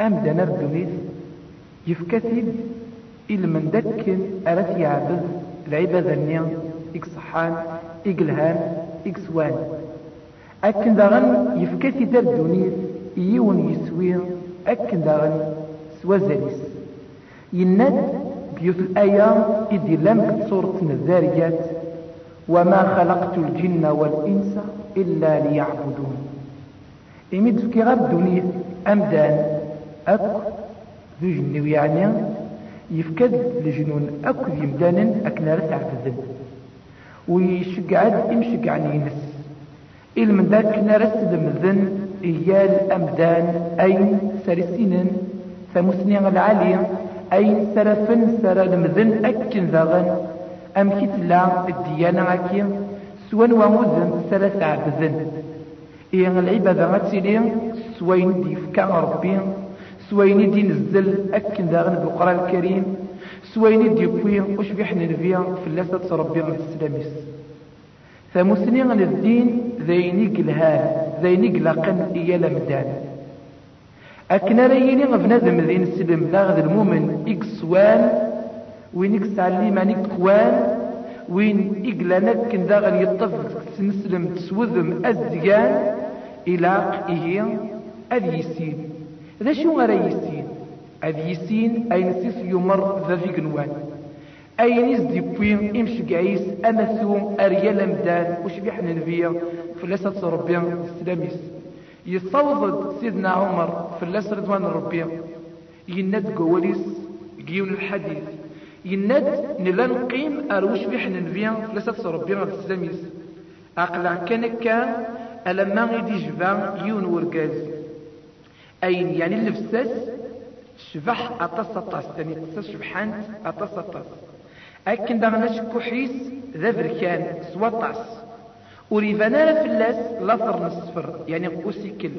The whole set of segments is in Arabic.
أمد نردنيث يفكثيد إلى من دكن أرث يعبد العبادة النيا إكسحان إقلهان إكسوان أكن داغن يفكثيد الدنيث يون يسوي أكن داغن سوازاليس يناد بيوت الآيام إدي لم صورة الذاريات وما خلقت الجن والإنس إلا ليعبدون. إمد في غاب دنيا أمدان أكو ذو جنو يعني يفكد لجنون أكو يمدان أكنا رتعبدن ويشقعد إمشقعني ينس. إل من ذاك نرس دمذن إيال أمدان أين سرسين ثمسني العالية أين سرفن سر دمذن أكن ذاغن. أم كتلا الديانة أكي سوان ومذن سرس عبذن إيه العبادة غتسيلي سوين ديفكا ربي سوين دي نزل أكن داغن بالقرآن الكريم. سوين دي كوي وش بيحنا في اللاسة ربي السلاميس ثمسني الدين ذيني قلهان ذيني قلقن إيا لمدان أكن ريني غفنادم ذين السلم لاغذ المؤمن إكسوان وين إكسعلي مانيك كوان وين إقلانك كن داغن يطفق سنسلم تسوذم أزيان إلى إيه أذ يسين ذا شو غير يسين أذ يسين أي نسيس يمر ذا في قنوان أي نزدي بوين إمش قعيس أمثو أريال مدان وش بيحنا نبيا فلاسة ربيا السلاميس. يصوضد سيدنا عمر فلاس رضوان ربيا يند قواليس قيون الحديث. يند نلا نقيم أروش بيحنا نبيا فلاسة ربيا السلاميس. أقلع كان كان ألما غيدي جبا يون ورقاز. أين؟ يعني اللبساس شبح أطاس أطاس تاني قصص شبحانت أطاس أطاس. أكن دغنا شكوحيس ذا بركان سواطاس وريفانا فلاس لافر نصفر يعني قوسيكل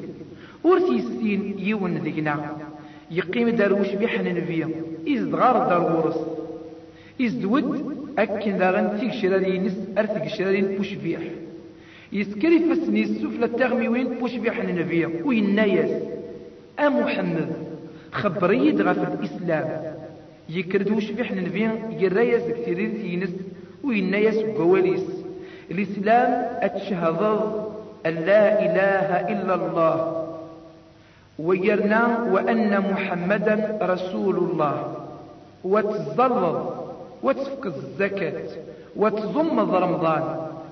ورثي السين يون ذينا يقيم داروش بيحنا نبيا. إزد غار دار ورس إزد ود أكن دغن تيك شرارين أرثك شرارين بوش بيح. يسكري فسني السفلى التغميوين بوش بيحنا نبيا. وينايس أ محمد؟ خبري غف الإسلام يكرد بيحنا نبيا يرايس كثير ينس وينايس قواليس. الإسلام أتشهد أن لا إله إلا الله. ويرنا وأن محمدا رسول الله. وتظلل وتفك الزكاة وتضم رمضان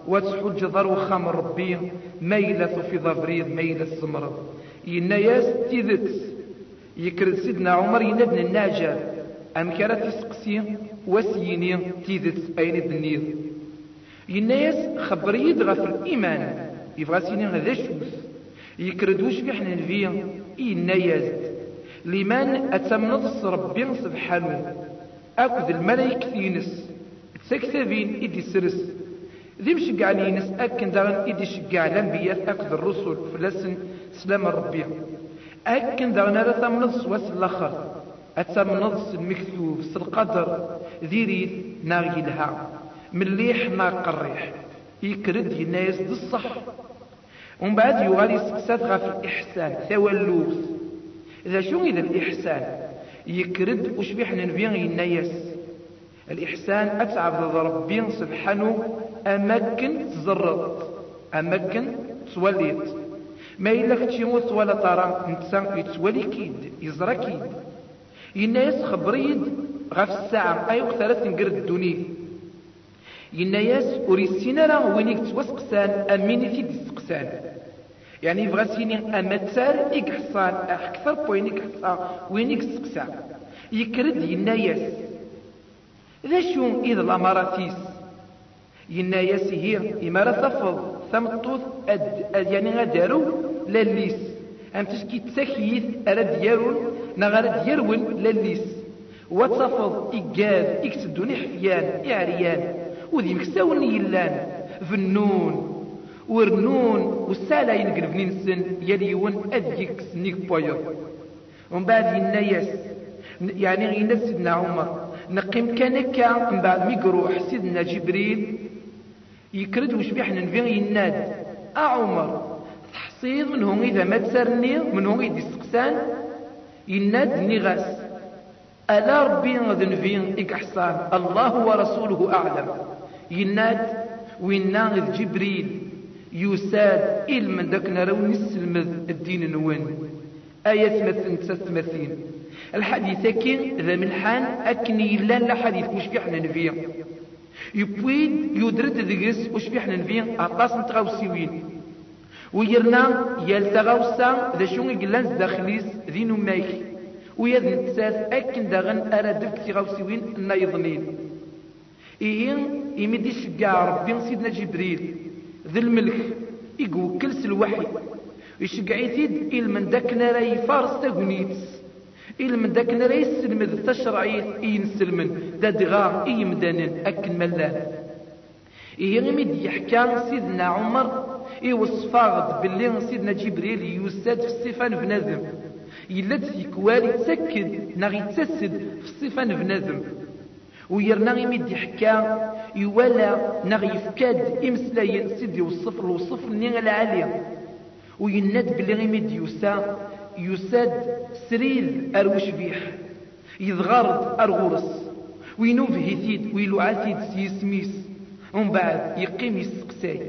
وتحج ضرو خمر ربي ميلة في ضفريض ميلة سمرض يناياس تيذت. يكرد سيدنا عمر ينبن الناجر أم كانت تسقسي وسيني تيذت أين الدنيا يناياس خبري يدغى في الإيمان. يبغى سيني غدا شوس يكرد وش بيحنا نفيا يناياس لمن أتمنض ربي سبحانه. أكد الملايك ثينس تسكتبين إدي سرس. ذي مشقع نينس أكن داغن إدي شقع الأنبياء أكد الرسل فلسن. سلام الربيع أكن داغن هذا ثمنض واس الآخر. أتمنض المكتوب القدر. ذيري ناغي لها. مليح ما قريح. يكرد ينايس دي الصح. ومن بعد يغالي سكسات غاف الإحسان. ثوالوث إذا شو إذا الإحسان؟ يكرد وش بيحنا نبيان ينايس. الإحسان أتعب ربي سبحانه. أمكن تزرط أمكن توليت. ما إلا كتشيموت ولا ترى انت يتولي كيد يزرى كيد. ينايس خبريد غاف الساعة أي ثلاث نقرد الدنيا. ينايس وريسينا راه وينيك توسقسان أميني في ديسقسان. يعني يبغى سيني أمتسال إكحصان أكثر بوينيك حصان وينيك سقسان يكرد ينايس ذا شو إذا الأماراتيس ينايس هي إمارة تفض. أد يعني غدارو لليس أم تشكي تسكيث أرد ديارون نغرد يرون لليس وتصفض إيجاز إكسدون حفيان إعريان وذي مكساون يلان فنون ورنون والسالة ينقل بنين السن يليون أذيك سنيك بوير ومن بعد ينايس يعني غينا سيدنا عمر نقيم كان من بعد ميقروح سيدنا جبريل يكرد وش بيحنا نفين يناد أعمر تحصيد منهم إذا ما تسرني منهم إذا استقسان يناد نغاس. ألا ربي غذن فين إكحصان الله ورسوله أعلم. يناد ويناد جبريل. يساد من داك نراو نسلمذ الدين نوان آية مثل تستمثين الحديث كين ذا ملحان أكني لا لا حديث وش في نفيا يبويد يدرد ذقس وش في حنا نفيا أطاس نتغاوسيوين ويرنا يلتغاوسا ذا شون يقلانز داخليس ذي نمايك. ويذ نتساس أكن داغن أرادك تغاوسيوين النايضنين إيه يمدي شقع ربي سيدنا جبريل. ذي الملك. يقو كلس الوحي. يشقعيتيد إل من داك ناري فارس تاقنيتس إل من داك ناري يسلمد تشرعيت ينسلمن دا دغا إي مدانن أكن ملان غميد يحكى سيدنا عمر إي وصفاغد باللي سيدنا جبريل يساد في الصفان بنادم يلد يكوالي تسكد نغي تسد في الصفان بنادم ويرنا غيميد يحكى يوالا نغي يفكاد إمسلاين سيدي وصف وصف نيغ العالية. ويناد بلي غيميد يوسا يساد سريد أروش بيح. يضغرد أرغورس. وينوف هيثيد ويلو عاتيد سيسميس ومن بعد يقيم يسقساي.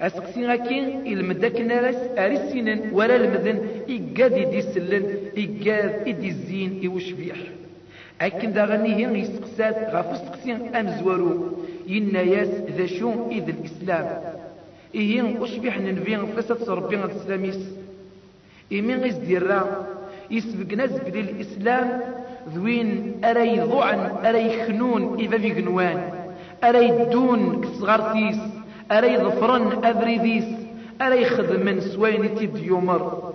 أسقسي غاكين المدك نارس أرسينن ولا المذن إيقاد يدي سلن إيقاد يدي الزين إيوش بيح. أكن دا غنيه يسقسات غاف سقسين أمزورو يناياس ذا شون إذ الإسلام إيه أشبح ننبين فلسة ربنا الإسلاميس. غيز ديرا يسبق نزبل الإسلام. ذوين أري ضعن أري خنون إذا في جنوان أري دون كصغارتيس أري ظفرن أذريديس أري خدمن سوين تيد يومر.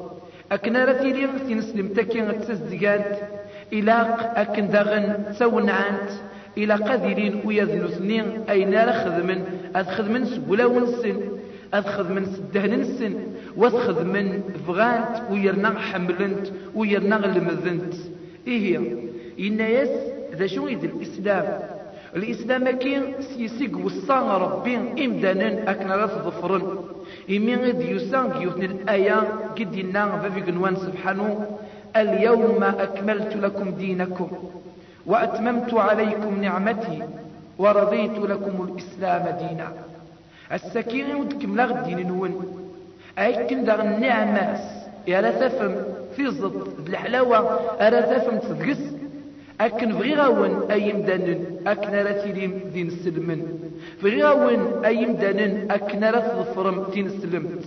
أكنا رتي لي تنسلم تكين تسزقات إلى أكن داغن تسونعانت إلى قادرين ويذنو سنين أين خدمن أخذ سبولا ونسن. أخذ من سدهن نسن واخذ من فغانت ويرنا حملنت ويرنا لمذنت. إيه إن يس ذا شو إذ الإسلام. الإسلام كين سيسيق وصان ربي إمدانا أكنا لا تظفرن إمين غد يسان يوثن الآية قد ينا ففي قنوان سبحانه اليوم أكملت لكم دينكم وأتممت عليكم نعمتي ورضيت لكم الإسلام دينا. السكينة ودكم لغ الدين نون أيكن دغ النعماس يا لا تفهم في ضد الحلاوة أرى تفهم تدقس أكن غاون أي مدانن أكن راه تيليم دين السلمن. غاون أي مدانن أكن راه تظفرم دين السلمت.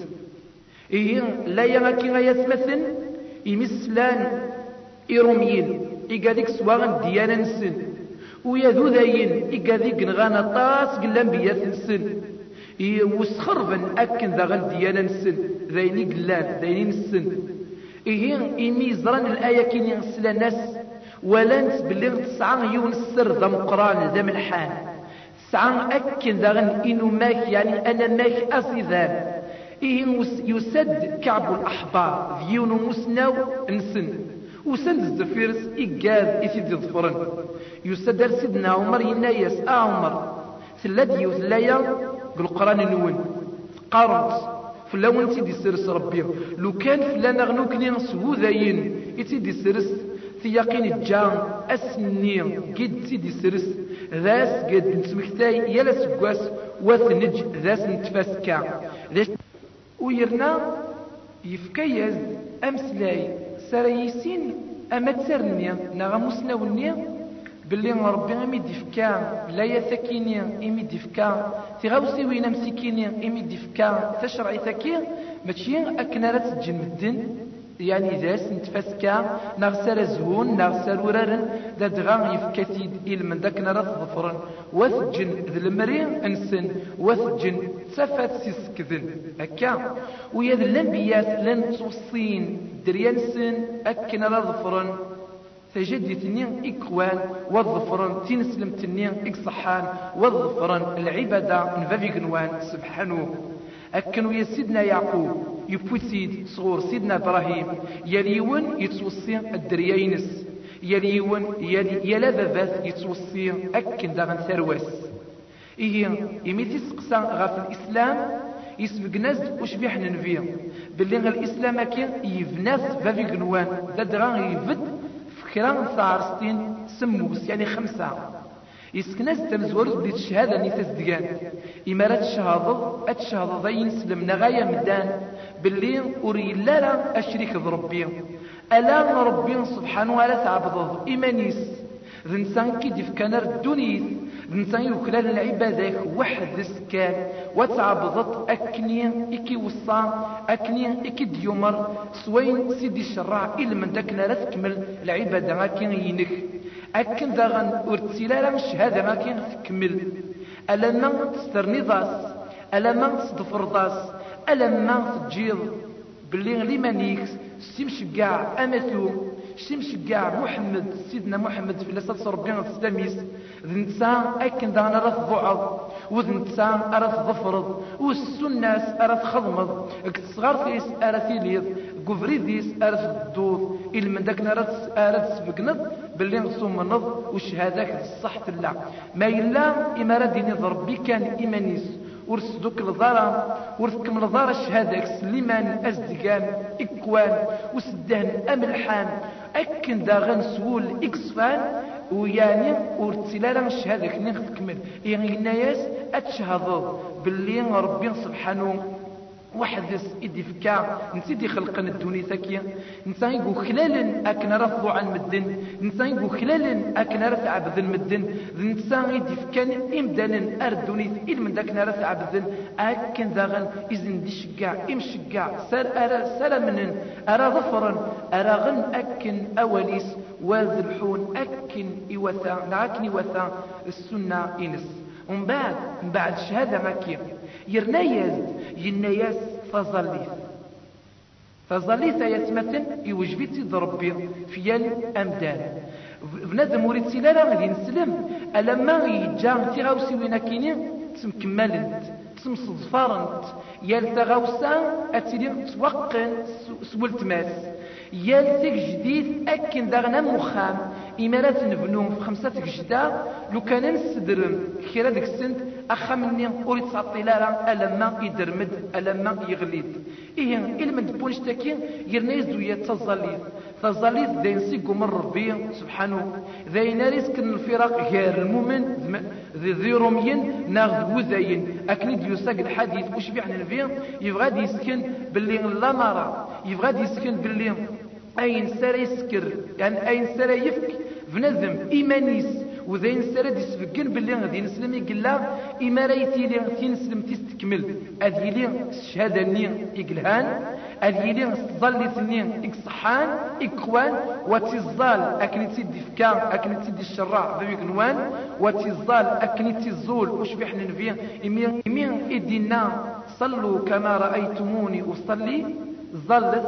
إيه لا يغاكي غايا ثلاثن إمسلان إروميين إيقاديك سواغن ديانا نسن. ويا ذو ذاين إيقاديك نغانا طاس قلان بيا نسن وسخربن أكن ذا غل ديانا نسن ذايني قلان ذايني نسن. إيه إمي زران الآية كين يغسل الناس ولانس باللي تسعى يون السر ذا مقران ذا ملحان. تسعى أكن غن إنو ماك يعني أنا ماك أصيذان إيه يسد كعب الأحبار ذيون مسناو نسن. وسند الزفيرس إيقاذ إثيد ظفرن. يسد سيدنا عمر ينايس آه عمر. ثلاث يوثلايا بالقرآن نون. قارنت. فلاون تيدي سرس ربي. لو كان فلانا غنوكني سهو ذاين تيدي سرس ثياقين الجان أسني. قد تيدي سرس ذاس قد نسمكتاي يلا سقواس وثنج ذاس نتفاسكا ويرنا يفكيز أمسلاي. سرايسين أما تسرني نغا مسناوني باللي ربي إمي ديفكا لا يثكيني إمي ديفكا. تغاوسي وين مسكيني إمي ديفكا. تشرعي ثكي ماشي أكنا لا تجن مدن. يعني جالس نتفسكا نغسر زهون نغسر ورارن. دا دغا يفكتيد من داك نرى ظفرا وثجن ذي المري أنسن وثجن تفات سيسكذن هكا. ويا ذي الانبيات لن توصين دريانسن اكن نرى ظفرا تجدي تنين إكوان والظفران تنسلم تنين إكصحان والظفران العبادة نفافي قنوان سبحانه. أكنو يا سيدنا يعقوب يفوسيد صغور سيدنا إبراهيم يليون يتوصي الدريينس يليون يلا بابات يتوصي أكن داغن ثرواس إيه يميتي سقسا غاف الإسلام يسبق ناس وش بيحنا نفيا باللي الإسلام كي يفناس فافي قنوان ذا دغان يفد فكران ثارستين سموس يعني خمسة. يسكناز تمزور بديت الشهادة ني تزدقان إما راه تشهاض أتشهاض ضين سلم نغاية مدان باللي أري لا أشريك بربي ألا ربي سبحانه وتعالى تعبضه إيمانيس ذنسان كي ديف كان الدنيس ذنسان يوكلال العبادة واحد سكان وتعبضت أكني إكي وصا أكني إكي ديومر سوين سيدي الشراع إلا من داك لا تكمل العبادة كي ينك أكن ذاغن ارتسلا مش هذا ما كان تكمل. ألا ما تسترني ضاس ألا ما تصدفر ضاس ألا ما تجيض. باللي لمانيكس سيمشقاع أمثو سيمشقاع محمد سيدنا محمد في لسات ربنا السلاميس ذنسا أكن ذانا رث ضعض وذنسا أرث ظفرض والسناس أرث خضمض اكتصغر فيس أرث يليض قفريديس أرث الدوض إل من داك نرث أرث سبقنض باللي نصوم نض وشهادك الصح تلا ما إلا إما ديني ضربي كان إيمانيس ورسدوك الضارة ورثكم الضارة الشهادة سليمان أزدقان إكوان وسدان أملحان أكن داغن سول إكسفان ويعني ورتسلالا الشهادة كنين تكمل يعني الناس أتشهدوا باللي ربي سبحانه وحدث إدي فكا نسيدي خلقنا الدنيا ثكية نسان يقول خلال أكن رفضوا عن مدن نسان يقول خلال أكن رفع عبد المدن. نسان إدي فكا إمدانا أردوني إل من داك رفع عبد أكن ذاغن إذن دي شقاع إم شقاع سر أرى سر منن. أرى ظفرا أرى غن أكن أوليس وذلحون أكن إوثا نعكني وثا السنة إنس. ومن بعد من بعد شهادة مكية. يرنايز يناياس فظليث فظليث يتمثل يوجبت ضربي في الأمدان بنادم وريد سلالا غادي نسلم. ألما يجا تيغاوسي وين كيني تمكملنت تمصدفارنت. يال تغاوسا أتيلي توقن سولت ماس. يال تيك جديد أكن داغنا مخام. إمارات نبنو في خمسة جدا لو كان نسدرم كيرا ديك السند أخا مني أور يتسعطي لا ألما يدرمد ألما يغليد. إيه إلا من دبونش تاكي يرنا يزوية تظليد تظليد دين سيقو من ربي سبحانه. ذاين ريسك الفرق غير المؤمن ذي ذي روميين ناخذ وزاين أكني ديوساق الحديث وش بيعني الفير يبغى يسكن باللي لا مرة. يبغى يسكن باللي أين سرى يسكر؟ يعني أين سرى يفك؟ بنظم إيمانيس وذين سرد يسفقن باللي غادي نسلم يقلا إما رايتي لي تنسلم تستكمل أذي لي الشهادة ني يقلهان أذي لي تظل تني إكصحان إكوان وتزال أكني تسدي فكا أكني تسدي الشراع ذوي قنوان وتزال أكني تزول وش بيحنا نفيا إمي إمي إدينا صلوا كما رأيتموني أصلي. ظلت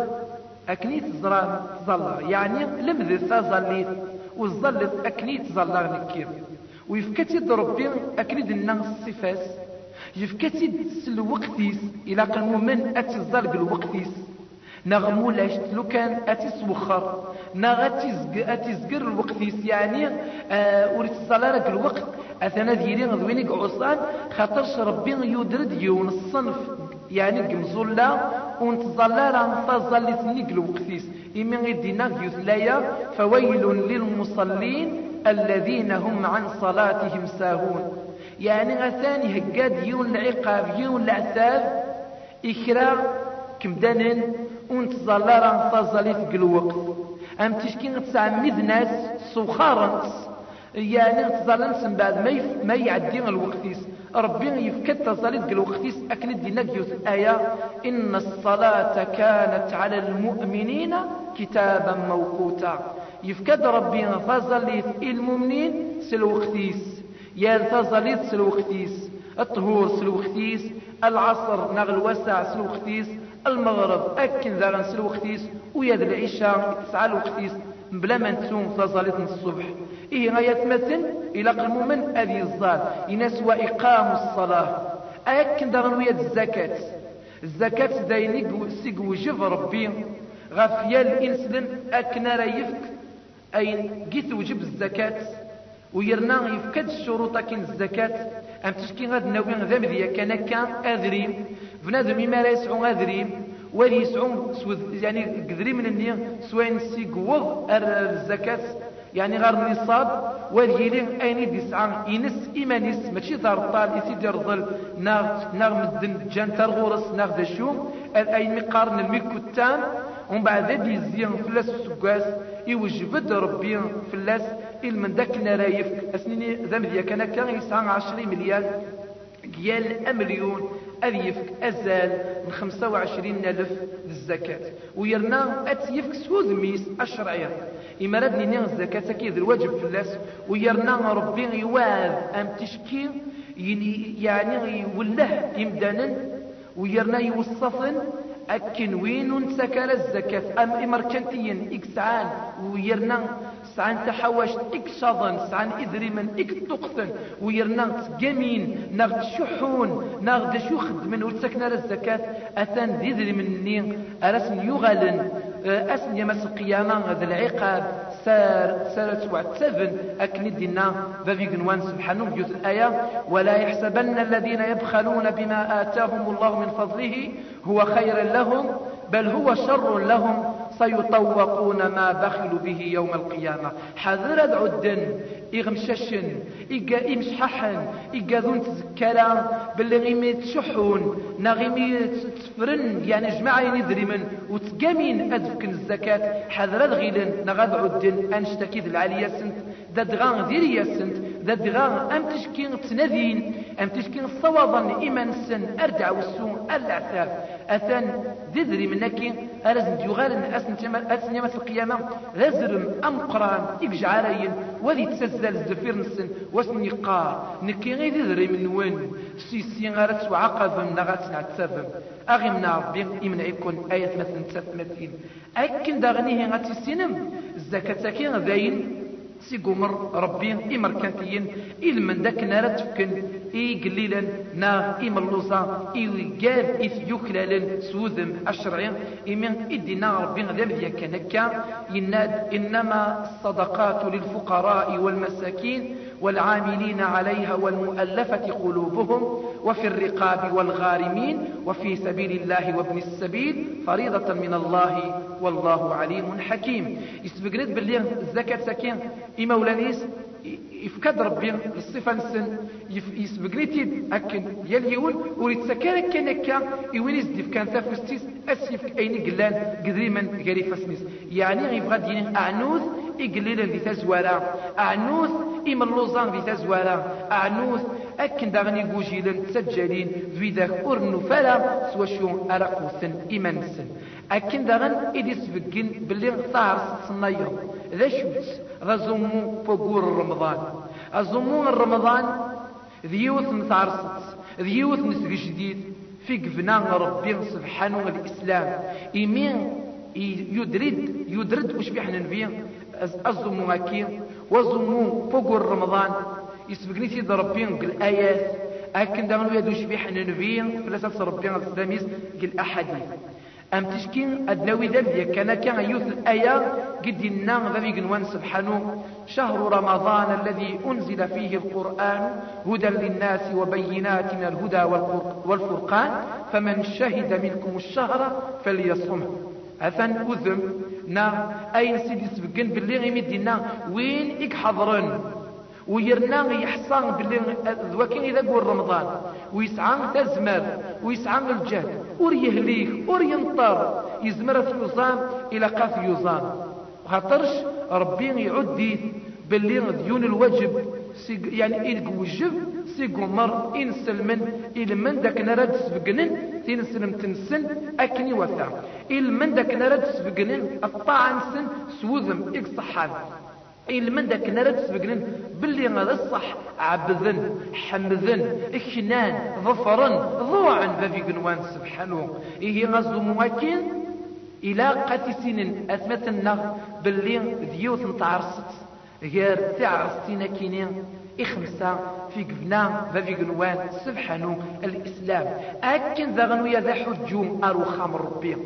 أكني تزران تظل يعني لمذ ظليت. وظلت أكني تظل نكير. ويفكتي ربي أكني دنا الصفات يفكتي الوقتيس إلى قنو من أتزال بالوقتيس نغمو لاش لو كان أتسوخر نغ أتزقر الوقتيس. يعني آه الصلاة الوقت. أثنى ذيرين غضوينك عصان خاطرش ربي يدرد يون الصنف يعني قمزولا ونتظلر عن تظل ثنيك الوقتيس إمن غدنا يثلايا فويل للمصلين الذين هم عن صلاتهم ساهون. يعني أثاني هقاد يون العقاب يون العذاب إكرا كمدانن ونتظلر عن تظل ثقل الوقت أم تشكين تسعمد ناس سوخارنس يعني تظلنس من بعد ما يعدي الوقتيس. ربي يفكد تظلت قل وقتيس أكن دينا جيوث آية إن الصلاة كانت على المؤمنين كتابا موقوتا. يفكد ربي تظلت المؤمنين سلوقتيس يا تظلت سلوقتيس الطهور سلوقتيس العصر نغل وسع سلوقتيس المغرب أكن ذا سلوقتيس ويا العشاء تسعى الوقتيس بلا ما نتسوم تظلت الصبح. إيه غاية مثل قلم من أذي الظال إناس وإقام الصلاة. أكن دارن ويا الزكاة. الزكاة دايني سيق وجف ربي. غفيا الإنسلن أكن ريفك أي جيت وجب الزكاة. ويرنا يفكد الشروط كين الزكاة. أم تشكي غاد ناوي ذا مذيا كان كان أذريم بنادم ما لا يسعون أذريم ولي يسعون يعني قدري من النية سواء سيقوض الزكاة. يعني غير النصاب. والجيلي أين ديسعان ينس ايمانيس ماشي دار الطال يسيدي رضل ناغ ناغ مدن جان ترغورس ناغ دشوم اي مقارن الملك التام ومن بعد ذا ديزيان فلاس السكاس يوجبد ربي فلاس. من داك نرايف أسنيني ذا مذيا كان كان يسعى 20 مليار. ديال أمليون. أذ يفك أزال من خمسة وعشرين ألف للزكاة. ويرنا أتيفك سوذ ميس الشرعية إما ردني نيغ الزكاة كيد الواجب في الناس. ويرنا ربي يواذ أم تشكي يعني يوله إمدانا. ويرنا يوصفن أكن وين سكر الزكاة. أم إمركنتيا إكسعان. ويرنا سعان تحوش إك شظن سعان إذريمن إك تقثن ويرنا تقامين نغد شحون نغد شو خدمن وتسكنا الزكاة أثان من نين أرسن يغلن. أسن يمس القيامة ذا العقاب. سار سارت وعتسفن أكن دينا. ذي قنوان سبحانه جزء الآية ولا يحسبن الذين يبخلون بما آتاهم الله من فضله هو خير لهم. بل هو شر لهم سيطوقون ما بخلوا به يوم القيامة. حذر عدن إغمششن إيقا إمشححن إيقا ذون تذكرا باللي غيمي تشحون نغيمي تفرن يعني جماعة من وتقامين أدفكن الزكاة. حذر غيلن نغاد عدن أنشتكي ذي العالية سنت. دادغان ذيريا سنت دادغان أم تشكين تنذين أم تشكين الصوابا إيمان السن أرجع والسوء العثاب أثان ذذري منك أرزن يغالن أسن يمس القيامة. غزرم أم قران إبجعارين وذي تسزل الزفير نسن واسن يقار نكي غي ذذري من وين؟ سيسي غارت وعقب نغات نعتسفم أغي من ربي يكون آية مثل تسمثين. أكن داغنيه غاتي السينم الزكاة كين ذاين سيقومر ربي إمركاتيين من داك نارا تفكن إي قليلا إي ملوصا إي قاد إي يكلالا سوذم الشرعي إمن إدنا ربي غذاب ذيك كنكا. يناد إنما الصدقات للفقراء والمساكين والعاملين عليها والمؤلفة قلوبهم وفي الرقاب والغارمين وفي سبيل الله وابن السبيل فريضة من الله والله عليم حكيم. يسبقنت باللي الزكاة سكين إما ولانيس يفكد ربي الصفة نسن يسبقنيتي أكن يلي يقول وريد سكان كان كا يوينيز ديف كان تفستيس أسيف أين قلان قدري من قري فسنيس يعني غيبغى دين أعنوث إقليلا ذي تزوارا أعنوث إما اللوزان ذي تزوارا أعنوث أكن داغني قوجيلا تسجلين ذي ذاك أرنو فلا سوى شو أرقوثن إيمان سن أكن داغن إدي سبقين باللي طار صنايا ذا شوت ذا زمو فقور رمضان. الزمو رمضان ذيوث متعرصت ذيوث نسق جديد. في قفنا ربي سبحانه الإسلام. إيمين يدرد يدرد وش بيحنا نبيه الزمو هكي وزمو فوق رمضان. يسبقني سيد ربي الآيات أكن دغنو يدوش بيحنا نبيه فلسة ربي الإسلاميس قل أحاديث. أم تشكين أدنوي ذلك كان كان يوث الآية قد النام نوان سبحانه. شهر رمضان الذي أنزل فيه القرآن هدى للناس وبينات من الهدى والفرقان. فمن شهد منكم الشهر فليصمه أثن أذم. نا أين سيدي سبقن باللي غيمدينا وين إك حضرن؟ ويرنا يحصان باللي ذوكين إذا قول رمضان. ويسعى تزمر ويسعى الجهد وريهليك ورينطر يزمر في يوزان إلى قاف يوزان خاطرش ربي يعدي باللي ديون الواجب يعني إلك وجب سي قمر إنسلمن من داك نراد سبقنن تنسلم تنسن أكني وثا من داك نراد سبقنن الطاعن سن سوذم إقصحان من داك نرد سبقنن باللي غدا الصح عبذن حمذن إكنان ظفرن ضوعا ففي قنوان سبحانه. إيه غزو مواكين إلى قاتي سنين. أثمتنا باللي ديوث نتعرست غير تعرستين كينين. إخمسة في قبنا ففي قنوان سبحانه. الإسلام. أكن ذا غنويا ذا حجوم أروخام ربي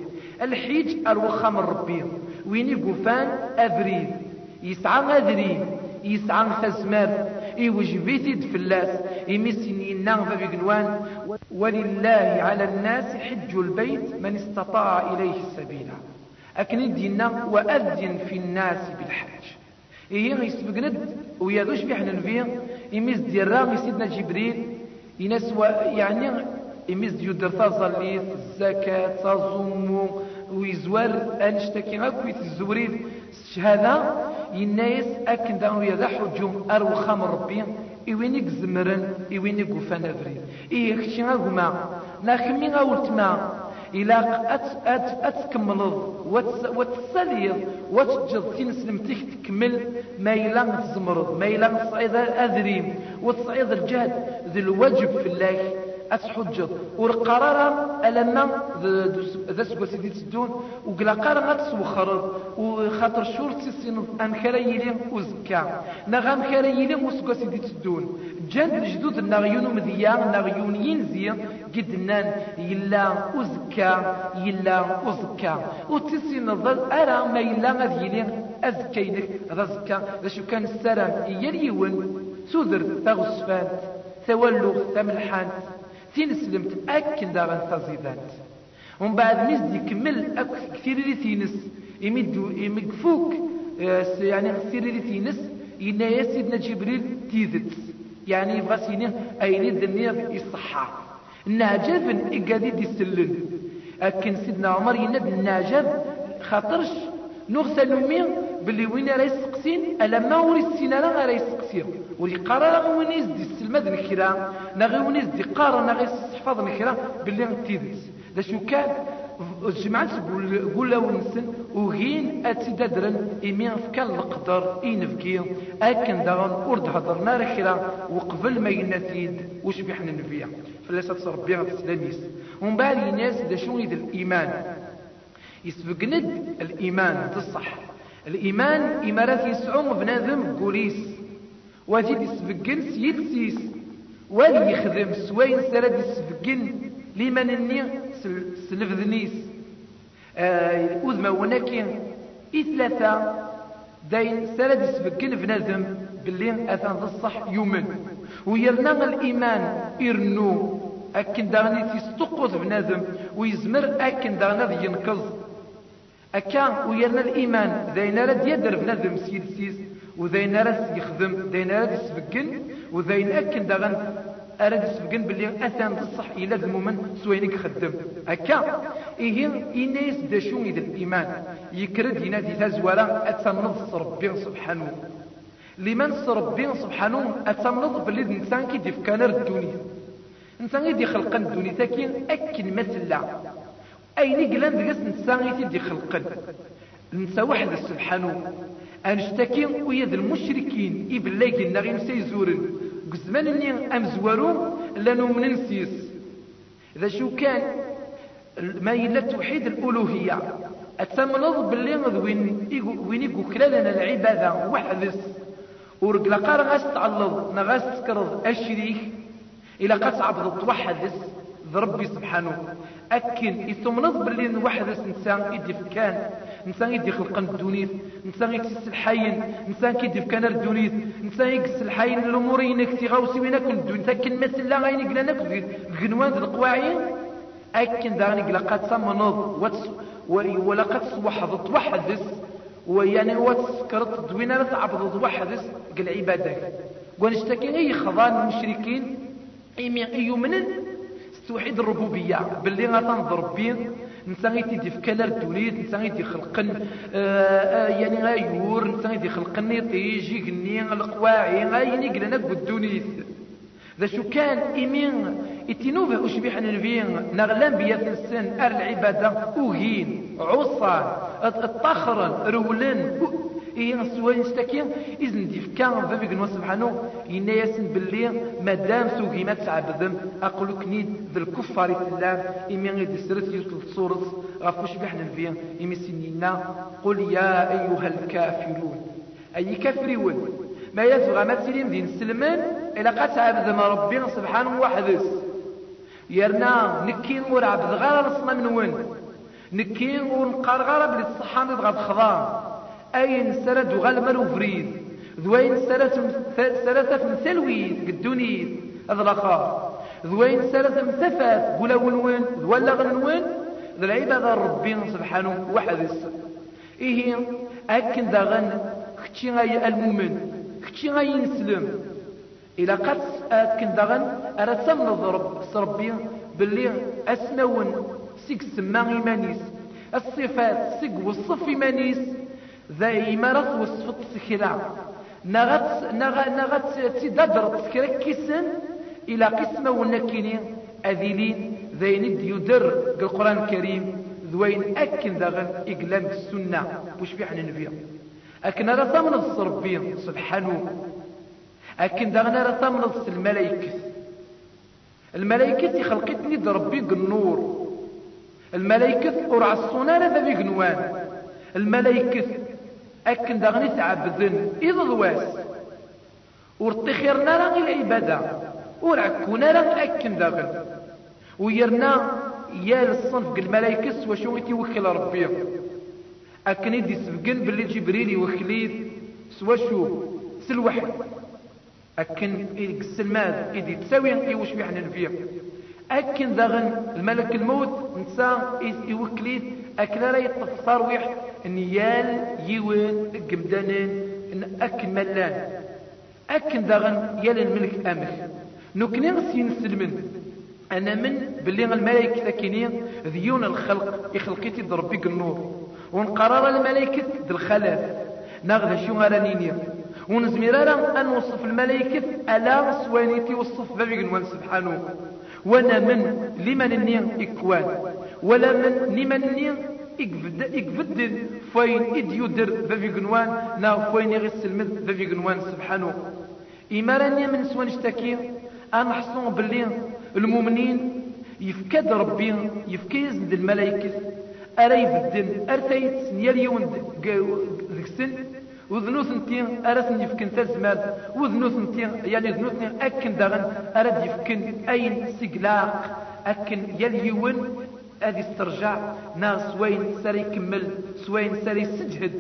الحيج أروخام ربي ويني قفان أبريد يسعى أذريد يسعى تزمر يوجبيتي فلاس يمسنينا ففي قنوان ولله على الناس حج البيت من استطاع إليه السبيل. أكن دينا وأذن في الناس بالحج إيه يسبقند ويادوش في حنا نفيا يميز ديرا سيدنا جبريل يناس يعني يميز ديو در تظليت الزكاة تظم ويزوار انشتكي هاكو يتزوريد شهادة ينايس أكن دانو يدا حجوم أرو خام ربي إوينيك زمرن إوينيك وفان أفري. إيه كشي غاكما ناخمي غاولتما إلا أتكملض وتساليض وتجد تنسلم تكمل. ما إلا تزمرض ما إلا تصعيد أذريم وتصعيد الجهد ذي الواجب في الله. أتحجض والقرار ألنا ذا سكوا سيدي تدون وقلا قرار تسوخرض وخاطر شور تسين أن كريلي وزكا. نغام كريلي وسكوا سيدي تدون. جند الجدود النغيون مذيا نغيون ينزي قدنان يلا وزكا يلا وزكا. وتسين الظل أرى ما يلا غذيلي أزكينك ذا زكا. ذا كان السلام يليون سوذر تغصفات تولغ تملحان تنسلمت أكن داغن تزيدات ومن بعد ميز يكمل أك كثير تينس. يمدو يمقفوك يعني كثير تينس. إن يا سيدنا جبريل تيذت. يعني يبغى سيني أين الدنيا يصحى. النعجب إقادي دي سلن أكن سيدنا عمر يند النعجب خاطرش. نغسل نمي باللي وين راه يسقسين ألا ما وري السينا راه يسقسين ولي قرا وين يزدي السلمد نكرا نغي وين يزدي قارا نغي الصحفاظ نكرا باللي تيدس دا شو كان الجماعة قول له نسن وغين اتدادرن إمين فكان القدر إنفكي أكن داغن أرد هضرنا رخيرا وقبل ما ينتيد وش بيحنا نبيع فلا تصربي تسلميس ومن بعد الناس دا شو الإيمان. يسبقند الإيمان تصح الإيمان إمارات يسعوم بنادم قوليس وزيد يسبقن سيس والي يخدم سوين سرد يسبقن لمن الني سلفذنيس. آه أذما ونكي إثلاثة داين سرد يسبقن بنادم باللي أثان الصح يومن. ويرنا الإيمان إرنو أكن داغني تستقوذ بنادم ويزمر أكن داغني ينقذ. أكا ويرنا الإيمان ذين رد يدر بنادم سيد سيس وذين رد يخدم ذين رد يسبقن وذين أكن دغن أرد يسبقن باللي أثان الصح إلى المؤمن سوينك خدم أكا إيه إنيس داشون إذا الإيمان يكرد ينادي تزورا أتمنض ربي سبحانه لمن ربي سبحانه أتمنض باللي الإنسان كي ديفكانر الدنيا الإنسان يدي خلقا الدنيا تاكين أكن مسلا أين قلان دقس نساغي تدي خلقا نسا واحد سبحانه. أنشتكي ويد المشركين إبلاي قلنا غير سيزورن قزمان اني أمزورو لانو من نسيس. شو كان؟ ما يلا توحيد الألوهية. أتمنظ باللي وين وين كلالنا العبادة. وحدث ورقلا قار غاس تعلض. نغاس تكرض الشريك إلى قد عبد توحدث ربي سبحانه. أكن يثمنض باللي واحد إنسان يدي فكان إنسان يدي خلقا الدونيث إنسان يكسس الحين إنسان كيدي فكان الدونيث إنسان يكسس الحين الأمور ينكسي غاوسي وينك الدونيث لكن مثل لا غيني قلناك غنوان ذي القواعين أكن داني قلقات سمنض ولا قد توحد توحدث ويعني وتسكرت دوينة تعبد توحدث قل عبادك. ونشتكي أي خضان المشركين أي يؤمنن توحيد الربوبية. باللي غتنظر بين نتا غيتي دي فكالر الدوليد نتا غيتي خلقن آه، آه، يعني غايور نتا غيتي خلقن يطيجي قني القواعي غايني قلنا بالدونيت ذا شو كان إمين اتنوبه أشبيح نبيين نغلان بيات السن العبادة أوهين عصان الطخرا رولن إيه سوين ستاكين إذن ديف كان فابي قنوا سبحانه إنا ياسن باللي مادام سوقي ما تعبدم أقولك نيد ذا الكفار السلام إمي غير دسرت يوتل صورت غفوش بحنا نبيا إمي سنينا قل يا أيها الكافرون. أي كافرون ما يزغى ما تسليم دين السلمان إلا قد تعبد ما ربي سبحانه وحدث يرنا نكين ورعبد غير رصنا من وين نكين ونقار غير بالصحان بغا خضام أين سرد غلمر وفريد ذوين سرت من ثلويد قدونيد؟ أذلقا ذوين سرت من ثفات قولا ونوين ذولا غنوين؟ ذا العبادة ربي سبحانه وحدث. إيه أكن ذا غن كتشي غاي المؤمن كتشي غاي نسلم إلا قد أكن ذا غن أرى تمنظ رب ربي باللي أسنون سيك سما إيمانيس الصفات سيك وصف إيمانيس. ذا إمارة وصفت سكرا نغت نغت نغت تددر سكرا كيسن إلى قسمة ونكيني. أذيلين ذين يدر القرآن الكريم. ذوين أكن ذغن إقلام السنة. وش في حنا نبيا أكن راه تمنص ربي سبحانه. أكن ذغن راه تمنص الملائكة الملائكة خلقتني ربي النور. الملائكة أرعى الصنارة ذا بيقنوان الملائكة أكن دغني تعبدن إذ الواس ورتخيرنا راه العبادة ورعكونا راه أكن دغن ويرنا يا الصنف الملائكة وشو يتوكل ربي. أكن يدي سبقن باللي جبريل يوكليد سوا شو سلوحي أكن السلماد إدي تساوي إيوش بيحنا نفيا أكن دغن الملك الموت نسا يوكليد أكن لا يتفصار ويح نيال يوين قمدانين أكن ملان أكن دغن يال الملك أمر. نكني غسين سلمن. أنا من باللي الملائكة ذاكينين ذيون الخلق. يخلقيتي ضربيك النور. ونقرر الملائكة الخلاف ناخذ شو غرانينيا ونزمير أن نوصف الملائكة ألا سوانيتي وصف بابي نوان سبحانه. وأنا من لمن النين إكوان. ولا من لمن النين إكفد فين إد يدر بابي قنوان نا فين يغسل مذ بابي قنوان سبحانه. إمارانيا من سوان اشتكي أنا حصون باللي المؤمنين يفكد ربي يفكيز عند الملائكة أرى يبدن أرتيت سنيال يوم ذك السن وذنوث نتين أرثن يفكن تزماد وذنوث نتين يعني ذنوث نتين أكن دغن أرد يفكن أين سقلاق أكن يليون أدي استرجع. ناس وين سري كمل سوين سري سجهد.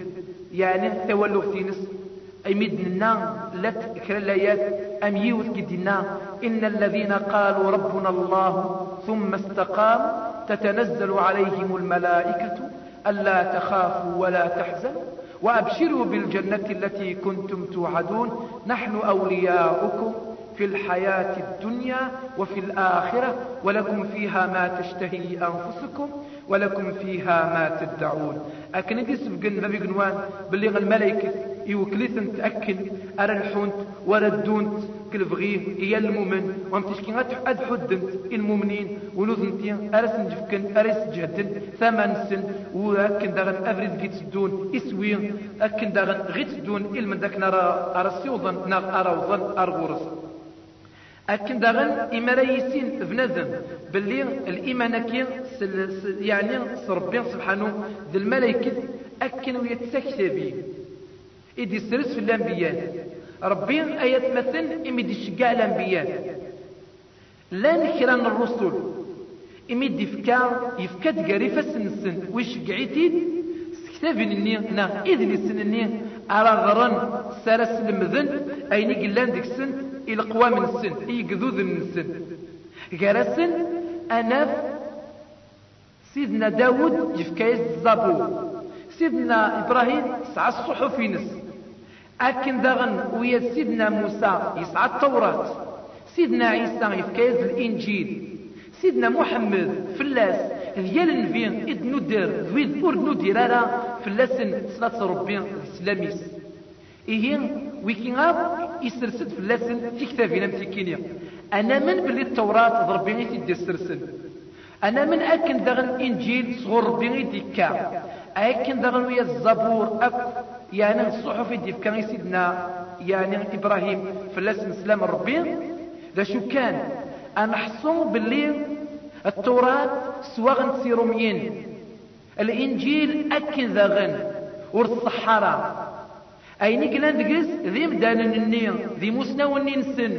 يعني تولو تينس أي مدنا لت كرلايات أم يوث كدنا. إن الذين قالوا ربنا الله ثم استقاموا تتنزل عليهم الملائكة ألا تخافوا ولا تحزنوا. وأبشروا بالجنة التي كنتم توعدون. نحن أولياؤكم. في الحياة الدنيا وفي الآخرة ولكم فيها ما تشتهي أنفسكم ولكم فيها ما تدعون. أكن دي سبقن نبي قنوان باللي الملائكة يوكليثن تأكل أرى الحونت وردونت كل بغيه إيا المؤمن. وامتشكين أد حدنت المؤمنين ونوذنتين أرس نجفكن أرس جهدن. ثمان سن وأكن داغن أفريد جيت سدون إسوين. أكن داغن غيت سدون إلمن داك نرى أرسيوضن ناغ أروضن أرغورس أكن داغن إمارا يسين بنادم باللي الإيمان كي يعني ربي سبحانه ذي الملائكة أكن ويتسكتبي إدي سرس في الأنبياء. ربي أيات مثل إمي شقاء الأنبياء. لا نكران الرسل إمي يفكا يفكا تقاري فسنسن ويش قعيتي؟ سكتابين الني نا إذن السنني على غران سارس المذن أين قلان ديك السن إلى قوى من السن إي قذوذ من السن. قرسن أناف سيدنا داود يفكايز الزابور سيدنا إبراهيم سعى الصحف نس. أكن دغن ويا سيدنا موسى يسعى التوراة. سيدنا عيسى يفكايز الإنجيل. سيدنا محمد فلاس ديال النبي إذ ندير ذويد أور ندير راه فلاس صلاة ربي سلاميس إيه ويكين غاب يسرسد فلاس في كتابنا مسكينيا أنا من بلي التوراة ضربي غير تدي السرسل أنا من أكن دغن الإنجيل صغر ربي غير ديكا أكن دغن ويا الزبور أك يعني الصحف دي كان سيدنا يعني إبراهيم فلاس مسلم ربي. ذا شو كان؟ أنا حصون باللي التوراة سواغن سيروميين الإنجيل أكن ذغن ورث الصحراء أين كلان دقس ذي مدان النية ذي مسنا ونين سن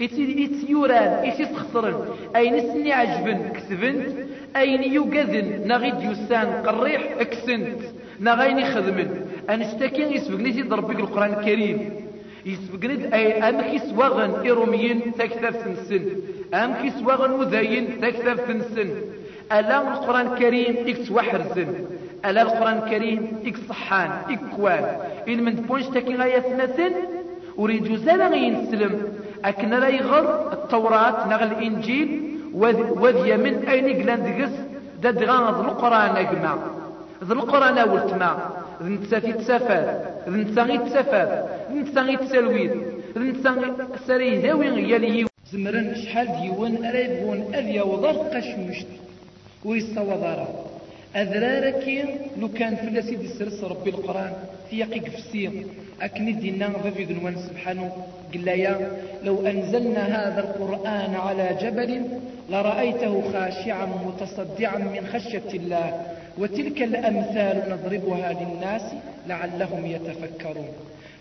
إتيوران إتيسخسرن أين سني عجبن كسبنت أين يوقذن نغيد يسان قريح اكسنت نغيني خدمن أنشتكين يسبقني تي ضربك القرآن الكريم يسبقني أي أمك يسواغن إروميين تكثر سنسن أمك يسواغن وذاين تكثر سنسن ألا القرآن الكريم إكس وحرزن ألا القرآن الكريم إكس صحان إكوان إن من بونش تكين غاية سنسن وريد زالا ينسلم أكن لا يغر التوراة نغ الإنجيل وذي من أين قلان دقس داد غان القرآن أجمع ذا القرآن أولتما. ذا نتسافي تسافر ذا نتساغي تسافر ذا نتساغي تسلويد ذا نتساغي سري ذاوي يلي زمرن شحال ديوان أريبون أذ يوضر قشمشت ويستوضر أذرارك لو كان في سيدي السرس ربي القرآن في يقيق في السير. أكن دينا ففي ذنوان سبحانه قل يا. لو أنزلنا هذا القرآن على جبل لرأيته خاشعا متصدعا من خشية الله. وتلك الأمثال نضربها للناس لعلهم يتفكرون.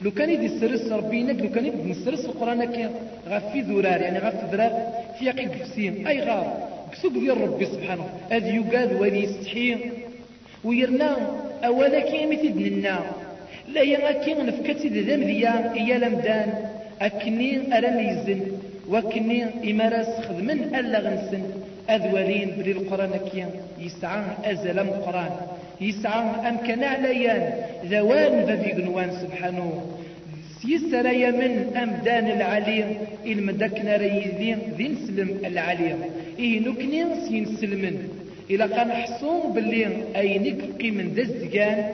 لو كان يدي السرس ربينك لو كان يدي السرس القرآن غفي ذرار يعني غفي ذرار في يقيق في السير. أي غار. كسوك ديال ربي سبحانه هذا يقاد ولي يستحي. ويرنا أولا كي مثل النار لا يغاكي نفكتي ذم ذيا إيا لمدان أكني أرم يزن وكني إمارس خدمن ألا غنسن. أذولين بلي القرآن كيا يسعى أزل قرآن. يسعى أمكن عليان. ذوان ذي قنوان سبحانه. سيسر يمن أمدان العلي المدكنا ريذين ذي نسلم العلي إيه نكني سينسلمن إلا كان حصون باللي أينك قيمن دزقان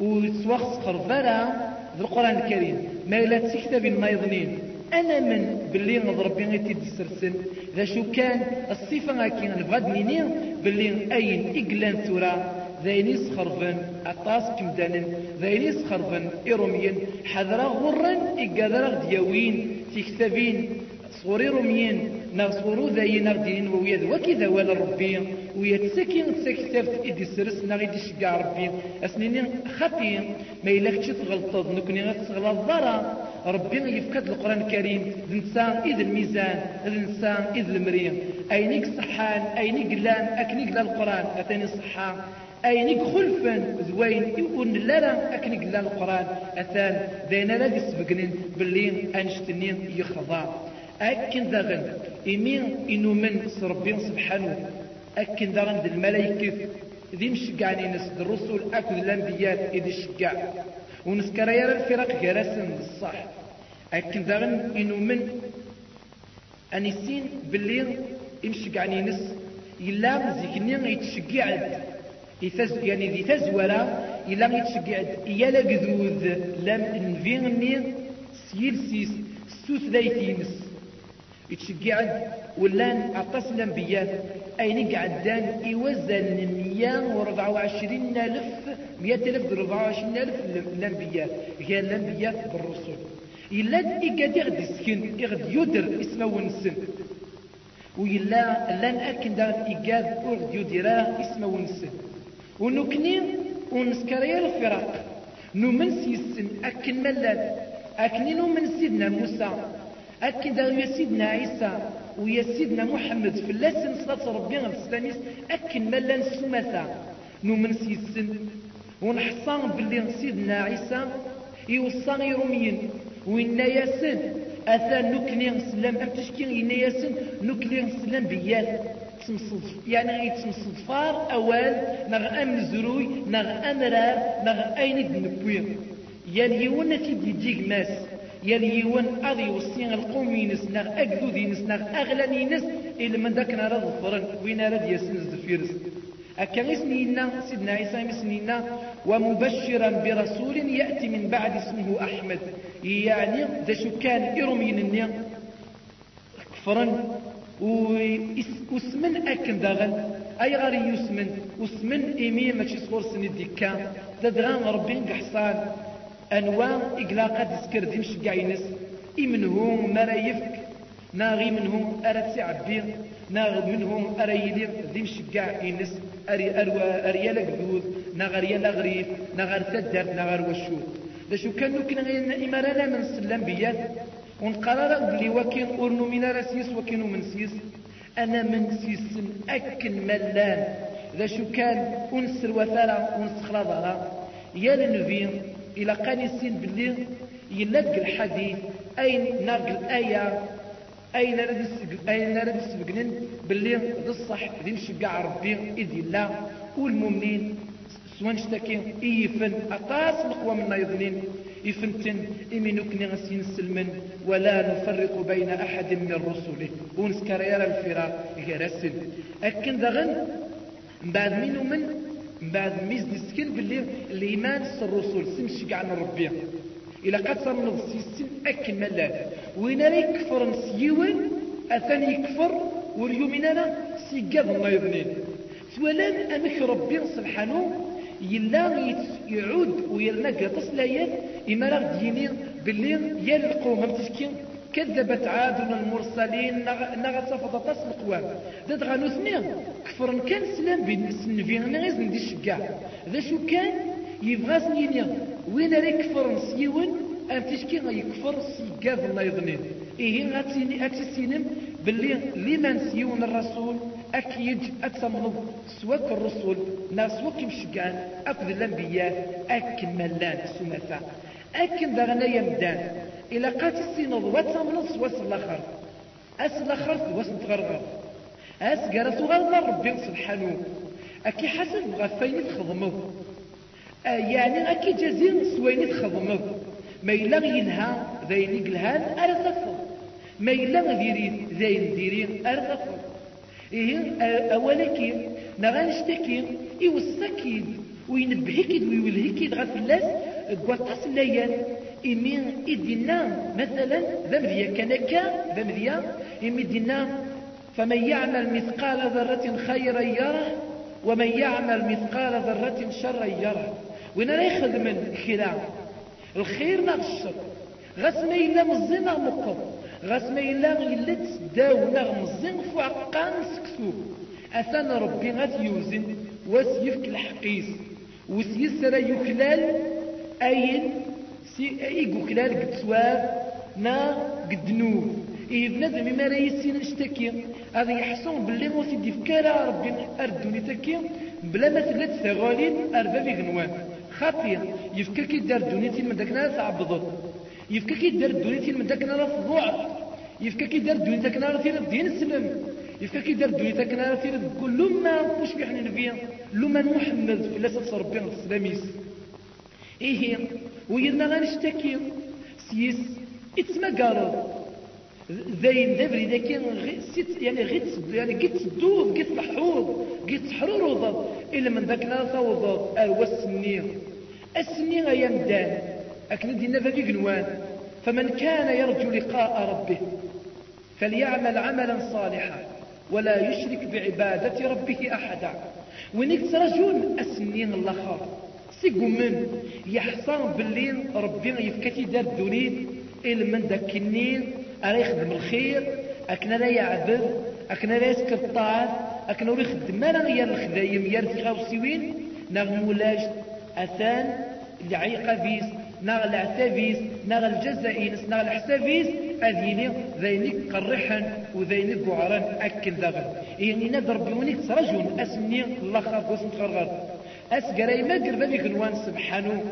وتوخص خرفرا في القرآن الكريم. ما لا تكتب ما يظنين أنا من باللي نضرب بين تيد السرسن ذا شو كان الصفة هكي نبغى نيني باللي أين إقلان ثورة ذاين يسخرفن أطاس كمدانا ذاين يسخرفن إروميا حذرا غرا إقادرا دياوين تكتبين صوري روميين. نغصورو ذاين نغدين ويا وكذا ولا ربي. ويا تسكين تسكتفت إدي سرس نغيدي شقع ربي. أسنيني خطي ما إلاك تغلطض. نكني غتغلط ضرا ربي يفكد القرآن الكريم. ذنسان إذ الميزان. ذنسان إذ المريم أينيك صحان. أينيك لأن. أكنيك القرآن. أتاني صحان أينيك خلفا. زوين. يقول لا أكنيك لا القرآن. أثان دينا لا يسبقنين باللي أنشتنين يخضع. أكن داغن إمين إنو من ربي سبحانه. أكن داغن دي الملايكة. ذي مشقعني نس الرسل أكد الأنبياء إذي شقع ونسكر يرى الفرق جرسن الصح. أكن داغن إنو من أنيسين باللي يمشقعني نس. إلا زيكني يتشقعد يتز يعني ذي تزورا إلا يتشقعد إيالا قذوذ لم نفيني سيل سيس سوس ذيتينس يتشجعد ولان عطاس الانبياء اين قعدان يوزن 124 ألف 100 ألف 24 ألف الانبياء هي الانبياء بالرسل إلا إيقاد يغدي السكن يغد يدر اسمه ونسن. وإلا لأن أكن دار إيقاد أغد يدرا اسمه ونسن. ونكني ونسكريا الفراق. نمن سيسن أكن ملال. أكنينو من سيدنا موسى. أكد يا سيدنا عيسى ويا سيدنا محمد في اللسن صلاة ربي السلاميس أكن ملان سمثا نومن سيسن ونحصان باللي سيدنا عيسى يوصى يروميين وإنا ياسن أثان نكني سلام أم تشكين إنا ياسن نكني سلام بيال. يعني غير تمصدفار أول نغ أم زروي نغ أمرار نغ أين نبوير يعني يونا تيدي ديك ماس يلي يوان أضي يوصي القوم ينس نغ أقدود ينس نغ أغلى ينس إلا من ذاك نرى الظفرن وين رد يسنس دفيرس أكا اسمينا سيدنا عيسى اسمينا ومبشرا برسول يأتي من بعد اسمه أحمد. يعني ذا شو كان إرمين النيا. كفرا واسمن أكن داغن. أي غير يسمن واسمن إيمي ماشي صغور سني ديكا تدغان ربي قحصان. أنواع إقلاقات تذكر دي مشقع ينس. إمنهم مرا يفك ناغي منهم أرى تعبي ناغ منهم أرى يليق ذي مشقع ينس. أري أروى أريال قدود ناغ أريال غريف ناغ أرتدر ناغ وشود. دا شو كانوا كنا إمارنا من سلم بيات ونقرر بلي وكين أرنو من رسيس وكين من سيس. أنا من سيس أكن ملان. ذا شو كان؟ أنسر وثارة أنس خلاضرة يا لنفين إلى قاني السين باللي يلدق الحديث. أين ناقل الآية؟ أين نرد السبقنين باللي ذا الصح ذي نشجع ربي إذ الله والمؤمنين سوان اشتكي إيفن. أطاس مقوى من يظنين. إفنتن إمنكني غسين سلمن ولا نفرق بين أحد من رسله. ونسكر يرى الفراق يرسل أكن دغن؟ بعد منو من؟ بعد ميز نسكن باللي الإيمان الرسول سنشق عن ربي. إلى قد صار السيسن أكن ملان وين راه يكفر نسيون أثاني يكفر واليومين سيقاض الله يظنين سوالان أمك ربي سبحانه يلا يعود ويلا قطس لايات إما راه ديني باللي هم تشكي كذبت عاد المرسلين نغا صفد القوام. داد غانو ثنين كفرن كان سلام بين السنفين غيز ندي الشقاع ذا شو كان؟ يبغى سنينيا وين راه كفرن سيون ام تشكي يكفر سيقاف الله يظنين إيه غاتيني أتسينم باللي لمن سيون الرسول أكيد أتسمنض سواك الرسول. ناس سواك مشقان أكد الأنبياء أكن ملان سمثا أكن دغنا يمدان. إلا قات السينض واتسمنض سواس الآخر. أس الآخر سواس نتغرغر أس قرأت غرنا ربي سبحانه أكي حسن غفين تخضمض يعني أكي جزين سوين تخضمض ما إلا ينهى ذين يقلهان أرثفض ما إلا غيرين ذين ديرين أرثفض إيه أولكي نغانشتكي يوسكيد وينبهكيد ويولهكيد غف اللاس قواتاس إمين إدنا مثلا ذمذيا كنكا ذمذيا إمي دينا فمن يعمل مثقال ذرة خيرا يره ومن يعمل مثقال ذرة شرا يره. وين راه يخدم خيرا الخير ناغ الشر. غاس ما إلا مزي ناغ مقر غاس ما إلا إلا تسداو ناغ مزي فوعقان سكسو. أثان ربي غاس يوزن وسيفك الحقيس. وسيسر يكلال أين؟ سي أي كلال قد سواب نا قد نور إيه بنادم ما راه يسين نشتكي هذا يحصون باللي مو سيدي فكارا ربي أردوني تكي. بلا ما تلات ثغالين أربابي غنوان خاطير يفكر كي دار دونيتي من داك ناس عبضت يفكر كي دار دونيتي من داك ناس ضعف يفكر كي دار دونيتي كنا راه تيرد دين السلم يفكر كي دار دونيتي كنا راه تيرد كل لما واش في حنا نبيا لما محمد في لاساس ربي السلاميس إيه ويرنا غنشتكي سيس اتسما قارض زين دبري ذاك يعني غيت يعني قيت تدوض قيت تحوض قيت تحرور إلا من ذاك لا توضض أهو السنين السنين أيام دان أكن دينا ففي قنوان. فمن كان يرجو لقاء ربه فليعمل عملا صالحا ولا يشرك بعبادة ربه أحدا. ونك ترجون السنين الأخر. سيقو من يحصان بالليل ربي يفكتي دار دونين إلا من ذاك النين أرى يخدم الخير أكنا لا يعبد أكنا لا يسكر الطاعات أكنا لا يخدم ما نغير الخدايم يرتي غاوسيوين نغ مولاج أثان فيس نغ العتابيس نغ الجزائينس نغ الحسابيس أذيني ذينك قرحا وذينك قعران أكل دغل يعني نضرب ربيونيك ترجون أسمني الله خاف واسم أسقري ما قرب ذيك نوان سبحانه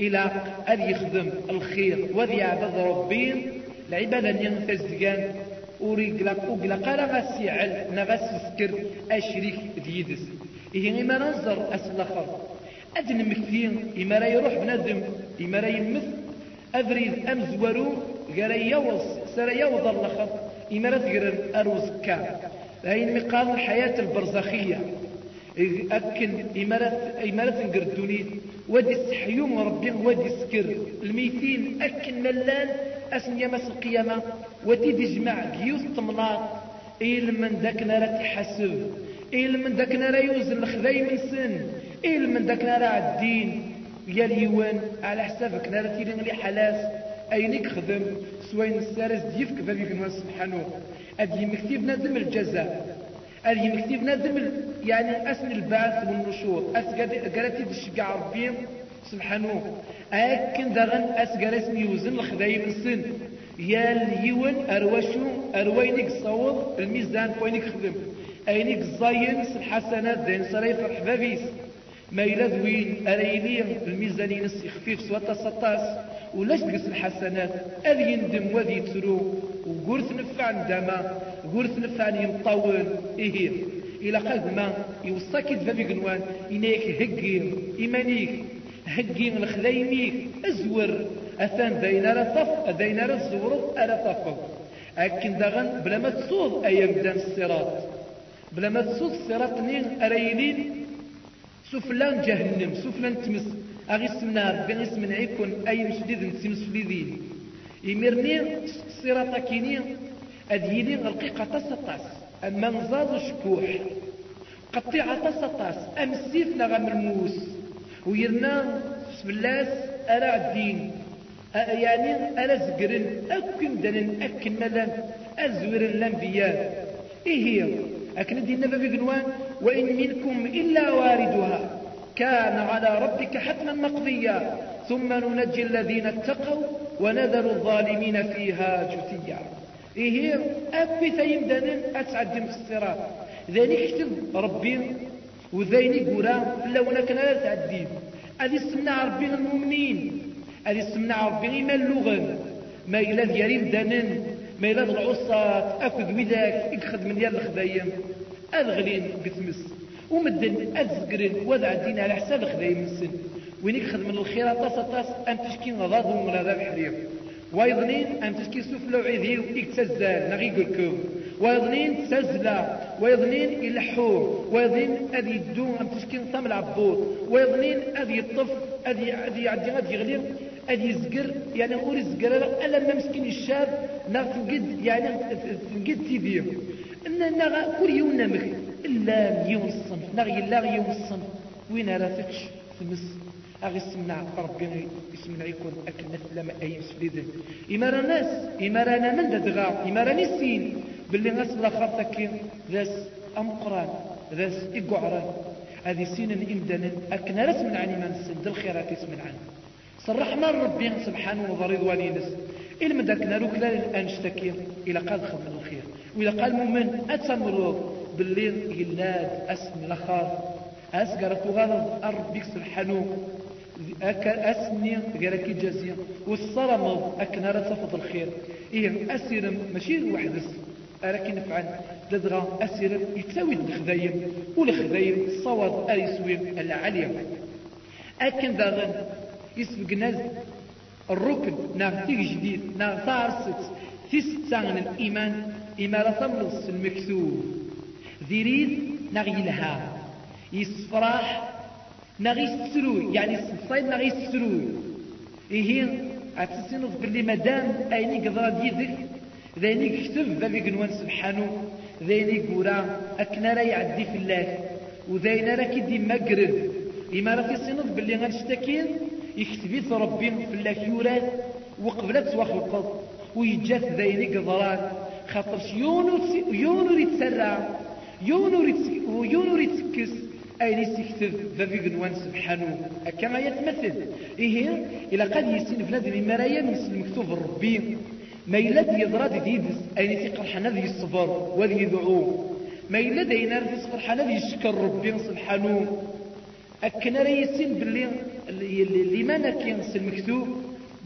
إلى أن يخدم الخير وذي عبد ربين العبادة ينفز ديان وريقلق وقلق لا غسيعل نغس سكر أشريك ديدس. إيه إما ننظر أسل الآخر. أدن مكثين إما را يروح بنادم إما را يمث. أبريد أمزورو غير يوص سر يوض الآخر. إما را تقرر أروزكا هاي مقام الحياة البرزخية. أكن إمارة إمارة قردونيت. ودي السحيوم ربي ودي سكر الميتين أكن ملان أسن يمس القيامة. وتيدي جمع جيوث طمنات إيل من ذاك نرى تحسب إيل من ذاك نرى يوزن الخذاي من سن. إيل من ذاك نرى الدين يا اليوان على حسابك نرى تيرين لي حلاس. أينك خدم. سوين السارس ديفك ذلك سبحانه. أدي مكتب نادم الجزاء. أدي مكتب نادم يعني أسن البعث والنشور أسقالتي دشقع ربي سبحانه. أكن دغن اسمي يوزن الخذاي من سن. يا اليون أروشو أروينك صوض الميزان كوينك خدم. أينك زاين الحسنات دين صريف الحبابيس ما إلا ذوين أريلي الميزان ينسي خفيف سوى تصطاس ولاش تقص الحسنات؟ أذ يندم وذي يترو وقرث نفع ندما قرث نفع يمطول إيه. إلى قد ما يوصاك دفابي قنوان إنيك هقي إيمانيك. هقي الخذيميك أزور. أثان ذينا رطف ذينا رزورض ألا طفو. أكن دغن بلا ما تصوض أيام دان الصراط. بلا ما تصوض الصراط نين أريلين سفلان جهنم. سفلان تمس. أغي سمنا ربي. اسم عيكون. أي مشديد نتسمس فليدين يمرني الصراط كيني أديني القيقة تصطاس أما نزاض شكوح. قطيعة تصطاس أم السيف نغم الموس ويرنا سبلاس أرى الدين. يعني أرى زقرن أكن دنن أكن ملان أزورن الأنبياء. إيه أكن دين نبي قنوان وإن منكم إلا واردها. كان على ربك حتما مقضيا. ثم ننجي الذين اتقوا ونذر الظالمين فيها جثيا. إيه أبي ثيم دانن أسعد في الصراط. ذلك كتب ربي وذيني قرا لو كان لا تعدي. هذه السمنة ربي المؤمنين. هذه السمنة ربي إيمان اللغة. ما إلا ديالين دانن ما إلا العصات أكد وذاك إكخد من ديال الخدايم أذغلين قثمس ومدن أزقرن وذا الدين على حساب الخدايم السن وينك خدم الخيرات طاس طاس أم تشكي غضاض ولا ذا بحريم ويظنين أم تشكي سفلو عذيو إكتزال نغي قلكم ويظنين تزلا ويظنين يلحو ويظنين أذي يدو أم تشكي نطام العبود ويظنين أذي الطف أذي أذي يعدي أذي يغلي أذي يزقر يعني أوري يزقر ألا ما مسكين الشاب نغتنقد يعني تنقد تيبيه إن نغا كل يوم نمغي إلا مليون الصنف نغي لا مليون الصنف وين رافقش تمس أغي سمنا ربي يسمنا يكون أكل مثل ما أي مسفليدن إمارا ناس إمارا من ددغا إمارا نسين باللي ناس لا خاطك ذاس أمقران ذاس إقعران. هذه سين إمدانا أكنا رسم عني من سند الخيرات يسمن عنه صرحنا ربي سبحانه وضرضواني نس إلما ذاك ناروك لا الآن اشتكي إلى قال خمن الخير. وإذا قال مؤمن أتمرض بالليل يلاد أسم الأخار أسقرت غضب أربك سبحانه. أسني غيرك جزية والصرمض أكنا رتفض الخير. إيه أسير ماشي وحدس أراك نفعل. لدغا أسير يتساوي الخذايم والخذايم صواد أريسوي العالية. أكن داغن يسبق ناز الركن ناغتيك جديد ناغ تارست تستان الإيمان إمارة من المكتوب. ذيريد ناغ يلها ناغي يستروي يعني الصيد ناغي يستروي إيه أتسنف باللي مدام أيني قدرة ديدك ذيني كتب ذا قنوان سبحانه ذيني قورا أكنا را يعدي في الله وذينا را كدي مقرد إما را تسنف باللي غنشتكين يكتبيت ربي في الله يورات وقبلت وخلقض ويجات ذيني قدرات خاطر يونو يونو يتسرع يونو يونو يتكس أين يستكتب ذبي قنوان سبحانه أكما يتمثل. إيه إلى قد يسين في نادي المرايا مثل المكتوب الربي. ما يلد يضراد ديدس أين يتقرحن ذي الصبر وذي يدعو. ما يلد أين يرد يسقرحن ذي ربي سبحانه أكنا ريسين باللي اللي ما نكين المكتوب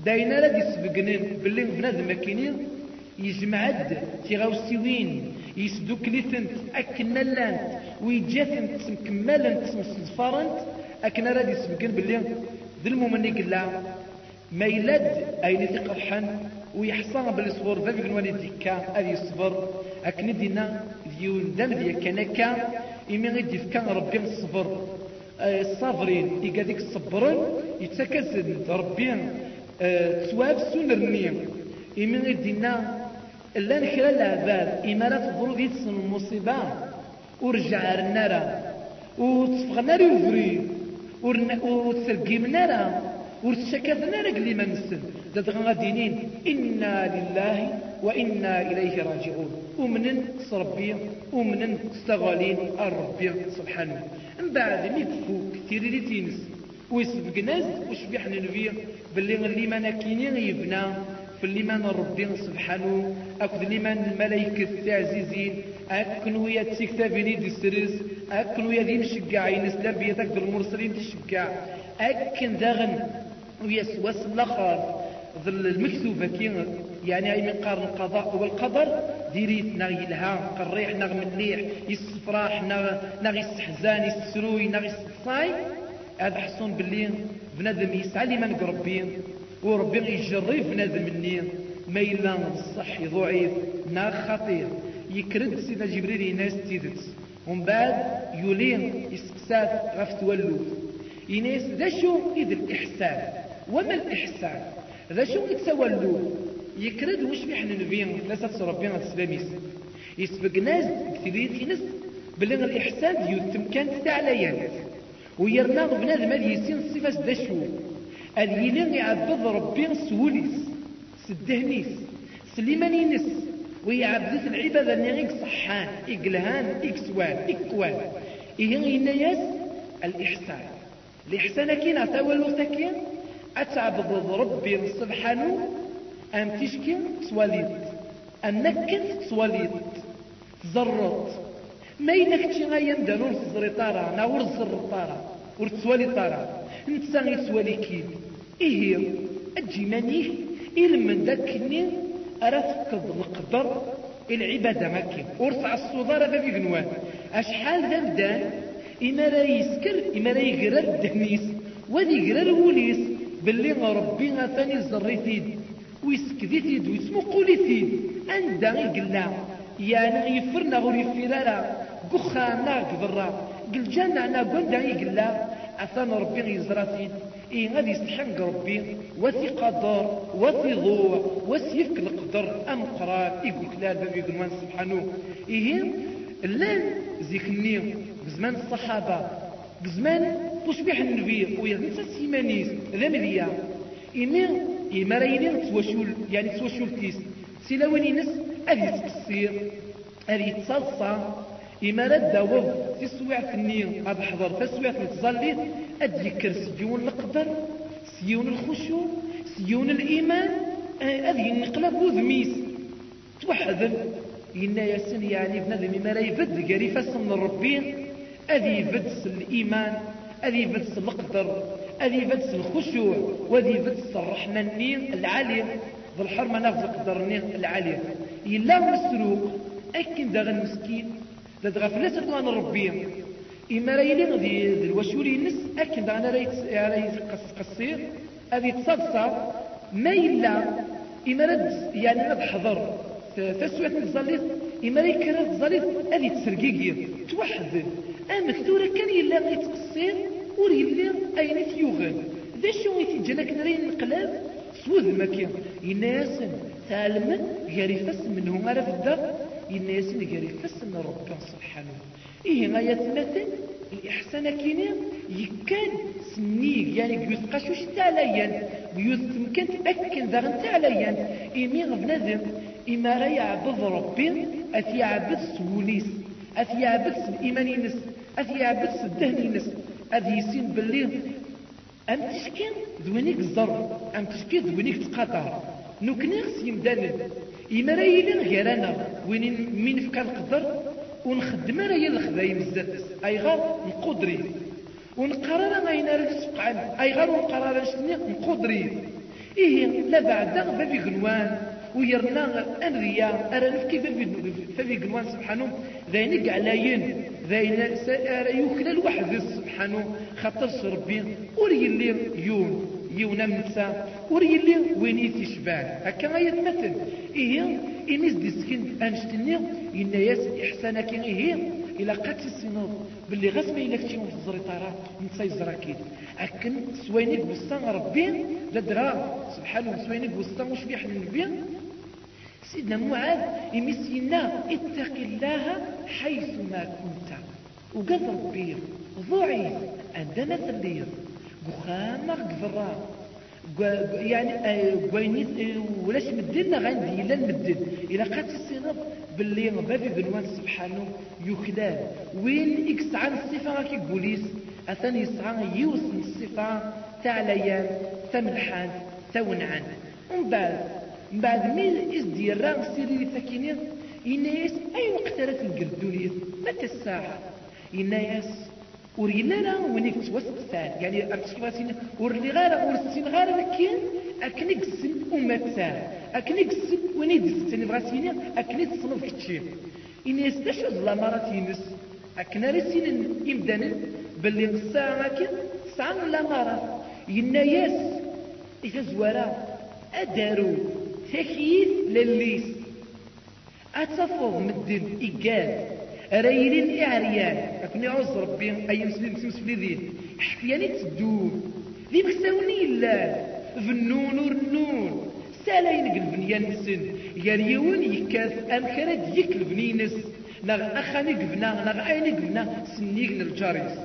داينا رد يسبقنين باللي بنادم مكينين يجمعد تيغاوسيوين يسدو كليتنت أكنا لانت ويجاتنت مكملنت مصدفارنت أكنا راد يسبقن باللي ذي المؤمن قلا ما يلاد أين تقرحن ويحصى بالصبر ذا بيقنواني ديكا هذه الصبر أكن دينا ديون دم ديا كنكا إمي غيدي كان ربي الصبر الصابرين إيقا ديك الصبرين يتكسد ربي تواب سنرني. إمن دينا إلا نكرا العباد إما لا تضرو دي تسن المصيبة ورجع النار وتصفغ النار يوفري وتسرقيم النار ورتشكى النار قلي ما نسن دادغا غادينين إنا لله وإنا إليه راجعون. ومنن ربي ومنن استغالين الربي سبحانه. من بعد ميكفو كثير اللي تينس. ويسبق ناس وشبيح ننبي باللي اللي ما ناكيني يبنى في الليمان ربي سبحانه أكد الليمان الملائكة التعزيزين أكن ويا تسكتابيني دي سرز أكن ويا دي مشقعين إسلام بيتك المرسلين تشقع أكن داغن ويا سواس الآخر ظل المكتوبة كي يعني أي من قارن القضاء. والقدر ديريت نغي لها قريح نغ مليح يسفراح نغ نغ يسروي نغ يستصاي هذا حصون باللي بنادم يسعى لي من قربين. وربي يجري بنادم مني. ما إلا صحي ضعيف ناغ خطير. يكرد سيدنا جبريل ناس تيدت. ومن بعد يولين يسقسات غف تولو. يناس ذا شو إذ الإحسان. وما الإحسان؟ ذا شو يتسولو يكرد وش بيحن نبين ثلاثة ربنا السلاميس يسبق ناس كثيرية ناس بلغ الإحسان يتم كانت تعليان ويرنا بنادم هذه يسين صفة ذا شو اليلين يعبد ربي سوليس سدهنيس سليمان ينس ويعبد العبادة اللي صحان إقلهان إكسوان إكوان. إيه ينيس الإحسان. الإحسان كينا تاول سكين أتعبد ربي سبحانه؟ أم تشكي تسواليد أنك تسواليد تزرط ما ينكتشي غايا ندانو نزري طارا ناور الزر طارا ورتسوالي طارا. نتساغي تسوالي كيد إيه أجي مانيه من ذاك أرى القدر العبادة مكي ورفع الصدارة في بيقنوان أشحال ذا مدان إما را يسكر إما را يقرى الدهنيس وذي يقرى الوليس. باللي ربي ثاني الزريتيد ويسكديتيد ويسمو قوليتيد عندها يقلع يعني يفرنا غير يفرارا قخانا قبرا. قل جانا أنا قلنا يقلع أثان ربي يزراتيد إيه غادي يستحق ربي. وثي قدر وثي ضوء وثي يفك القدر. أم قرار يقول لا بابي يقول سبحانه. إيه اللان زيكني بزمان الصحابة بزمان تشبيح النبي. ويا نسا سيمانيس ذا مذيا إما إما راينين توشول يعني توشول كيس سيلاوين نس أذي تقصير أذي تصلصى إما لا داوض في حضر في السويعة نتظلي أذكر سيون القدر سيون الخشوع سيون الإيمان هذه النقلة وذميس توحد إنا يسن يعني بنادم ما لا يفد قريفة من الربين أذي يفدس الإيمان أذي يفدس القدر أذي يفدس الخشوع وذي يفدس الرحمن العالي. ذو الحرمة نفذ القدر العالي. إلا مسروق أكن داغ المسكين. ذات غفلة دوان ربي. إما رايلي غدي الوشوري نس أكن داغ أنا رايت قصير. أذي تصدصى ما إلا إما رد يعني رد حضر. تسوية الزليط. إما ريك رد الزليط أذي تسرقيقي توحد. أما كثورة كان يلا يتقصير وريلي أين تيوغن ذا شو يتجنك نرين نقلاب سوذ مكيا يناس تعلم غير فس منهم عرف الدار. الناس اللي قال يفسن ربك سبحانه إيه ما يتمثل؟ الإحسان كيني؟ يكاد سنيك يعني بيوت قشوش تعليا بيوت ممكن تأكد ذا غن تعليا إيمي غبنادم إما راه يعبد ربي أثي يعبد سوليس أثي يعبد الإيمان ينس أثي يعبد الدهن ينس أثي يسين باللي أم تشكي؟ ذوينيك الزر أم تشكي ذوينيك تقاطع. نكنيغس يمدانن إما يلين غير أنا وين مين فكا نقدر ونخدم هي الخدايم بزاف. أي غير نقدري. ونقرر غاين السقعان أي غير ونقرر نشتني نقدري. إيه لا بعد بابي غنوان ويرنا أنريا أرى نفكي فبي قلوان سبحانه ذاين قعلاين ذاين يوكل الواحد سبحانه خطر ربي وري اللي يون يونا نمسا وري اللي وين هكا ما يتمثل إيه إنيس دي سكين أنشتني إن ياس إحسانك إيه إلى قد تسنوض باللي غاس ما إلا كنتي في الزريطاره نتا يزرا كيد. اكن سوينيك بوسطان ربي لدرا سبحانه سوينيك بوسطان وش بيحن النبي سيدنا معاذ يمسينا اتق الله حيث ما كنت. وقال ربي ضعيف عندنا ثلير قخامة قفرا يعني قوينيت آه، ولاش مدلنا غندي إلا المدل إلى قات السنط باللي بابي بنوان سبحانه يكلال وين إكس عن الصفه راكي بوليس اثاني يسعى يوصل الصفه تاع ليال تملحان تونعان ومن بعد من بعد مين ديال سيري ثكينين ينايس أي وقت راه تلقى الدنيا متى الساعة؟ ينايس ورينا لا ونيك توسقسان يعني كيف ورلي غير ورسين غير لكن أكنك السن ومتسان. أكنك السن ونيد السن بغاسيني أكنك تصنف كتشيف ينايس تشو مرات ينس. أكنا رسين إمدانا باللي الساعة كي ساعة لا مرات ينايس إذا زوارا أدارو تكييف لليس. أتفض مدن إيجاد ريلين إعريان أكني عوز ربي أي مسلم مسلم ذي. حفياني تدور. ذي بكساوني الله فنون ورنون. سالاين قلبن نسن. يريون يكاث أمكرد يكل بنينس نغ أخاني قبنا نغ أين قبنا سنيق نرجاريس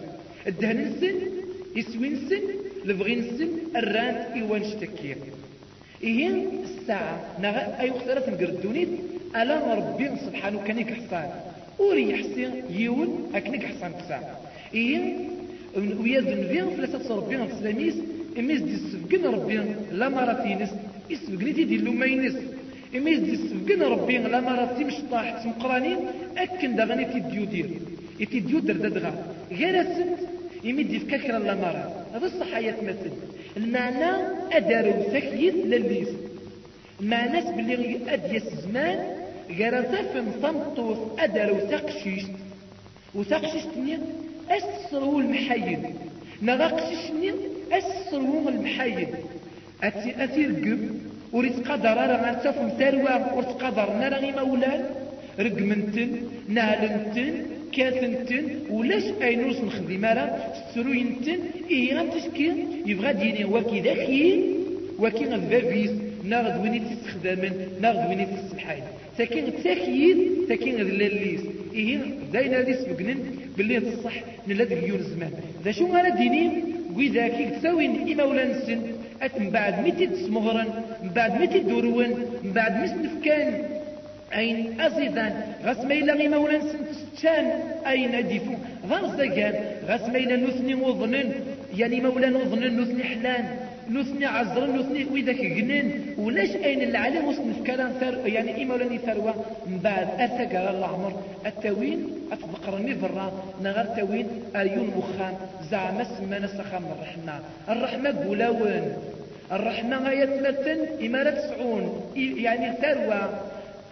الدهن نسن يسوي نسن لبغي نسن الران إيوان شتكير. إيه الساعة؟ نغا أي وقت راه الدونيت ألا ربي سبحانه كان يكحصان. وري يحسن يون أكنك حصان الساعة إيه ويزن فيهم فلسة ربي في سلاميس إميز دي السفقن ربي لا مراتينس دي دي لومينس إميز دي السفقن ربي لا مراتي مش طاح تمقرانين أكن دغني تديو دير. يتديو در ددغا غير السنت يمد يفككر لا مرة. هذا الصحة مثل المعنى أدارو سكيت لليس المعنى باللي أديس زمان غير في مصمطوس أدارو تقشيش وتقشيش تنيا أسرو المحيد. نغاقشيش تنيا أسرو المحيد. أتي أتي القب وريت قدر راه غنتفهم تروى وريت قدر نرى مولان رقمنتن نالنتن كاثنتن ولاش اينوس نخدم راه ستروينتن إيه غنتشكي يبغى ديني وكي داخل وكي غذافيس ناغد ويني تستخدمن ناغد ويني تستحايد ساكن تاكيد ساكن غذلاليس إيه داينا ليس بقنن باللي تصح نلا ديون الزمان. ذا شو غانا ديني؟ وإذا تساوين إما ولا نسن أتم بعد متى تسمغرن من بعد متى دورون من بعد مسنفكان أين أزيدان. غاس ما إلا ولا نسنتشان أين ديفو؟ غاس دقان غاس ما إلا نثني وظنن يعني مولا وظنن نثني حلان. نثني عزرن نثني وإذاك جنن ولاش أين العالم؟ في كلام ثر يعني إما ولا ثروة من بعد أثقر العمر التوين أتذكرني برا نغر توين أيون مخام زعم اسم نسخام الرحمة. الرحمة قولاون الرحمة غاية مثل إمارة تسعون يعني ثروة.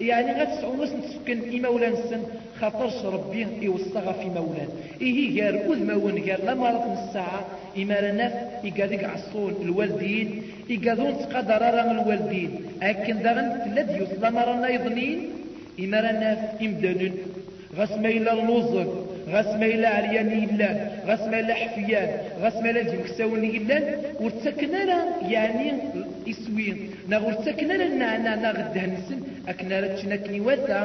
يعني غتسعون واش نتسكن إمولا نسن خاطرش ربي يوصغ في مولان إيه غير أذمون غير لما رقم الساعة. إما لناف إيقاديك عصون الوالدين إيقادون تقدر رغم الوالدين. أكن دغن تلد يوصل ما رانا يظنين. إما لناف إمدانون غاس ما إلا اللوزر غاس ما إلا عريان إلا غاس ما إلا حفيان غاس ما إلا جمكساون إلا ورتسكنا يعني إسوين نا ورتسكنا لنا نغده نسن أكنا رتشنا كنيواتا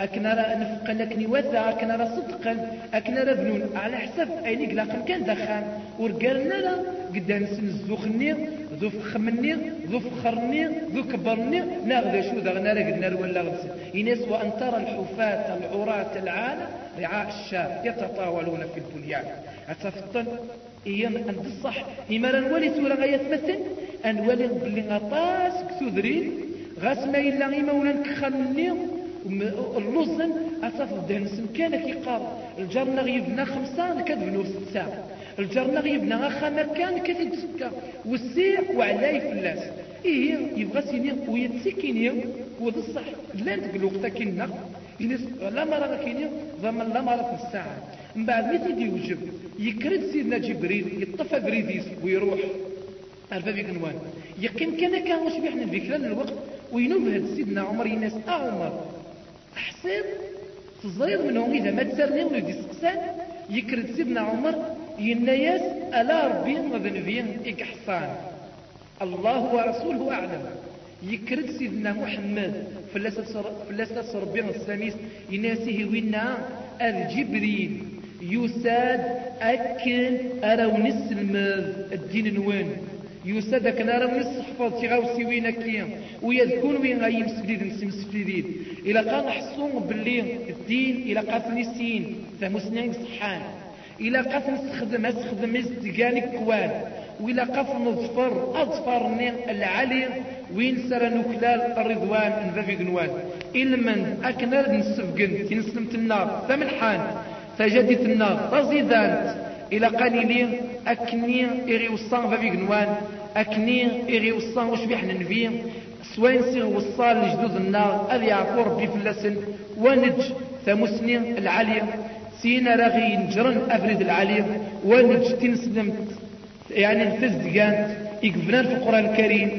أكنا نفقنا كنيواتا أكنا صدقا أكنا بنون. على حسب أين قلاقم كان دخان ورقالنا لا قدام نسن الزوخني ذو فخمني ذو فخرني ذو كبرني ناغذا شو ذا غنا قدنا ولا غدس إنس وأن ترى الحفاة العراة العالة رعاء الشاب يتطاولون في البنيان. أتفطن إيام أن الصح إما نولي سورة غاية مثل أن ولي بلي غطاس كثودرين غاس ما غيما ولا نكخلني اللوزن أتفض دهنسن كان كيقار الجرنا غيبنا خمسة كتبنو ست ساعة الجرنا غيبنا غاخا مكان كتب سكة والسيع وعلاي فلاس إيه يبغى سيني ويتسكيني وذا الصح. لا نتقلو وقتا كنا لا مرة كيني ضمن لا مرة في الساعة. من بعد متى دي وجب يكرد سيدنا جبريل يطفى بريديس ويروح. عرفا بيك نوان يقيم كان كان واش بيحنا الفكرة الوقت وينوب هاد سيدنا عمر يناس آه عمر. احسب تزيد منهم إذا ما تسرني ولد يسقسان يكرد سيدنا عمر ينياس ألا ربي مذنبين إكحصان الله ورسوله أعلم. يكرد سيدنا محمد فلاسة ربي الساميس يناسيه وينا الجبريل. يساد أكن أراو نسلم الدين نوان يساد أكن أراو نسحفظ تغاوسي وين أكيا ويذكون وين غاي مسفليد مسفليد إلا قال حصون باللي الدين إلا قاتل سين ثمسنين صحان. إلا قاتل نستخدم استخدم ازدقاني كوان. وإلا قف نظفر أظفرني العلي وين سر نكلال الرضوان انذبي قنوان إلمن أكنر نسفقن تنسلمت النار ثمن حان. تجدت النار تزيدانت إلى قليلين أكني إغي وصان ففي قنوان أكني إغي وصان وش بيحنا نبي سوين سيغ وصال لجدود النار أذي يعفو ربي فلسن ونج ثمسني العالية سينا رغي نجرن أفريد العالية ونج تنسلمت يعني تزدقانت يقفنان في القرآن الكريم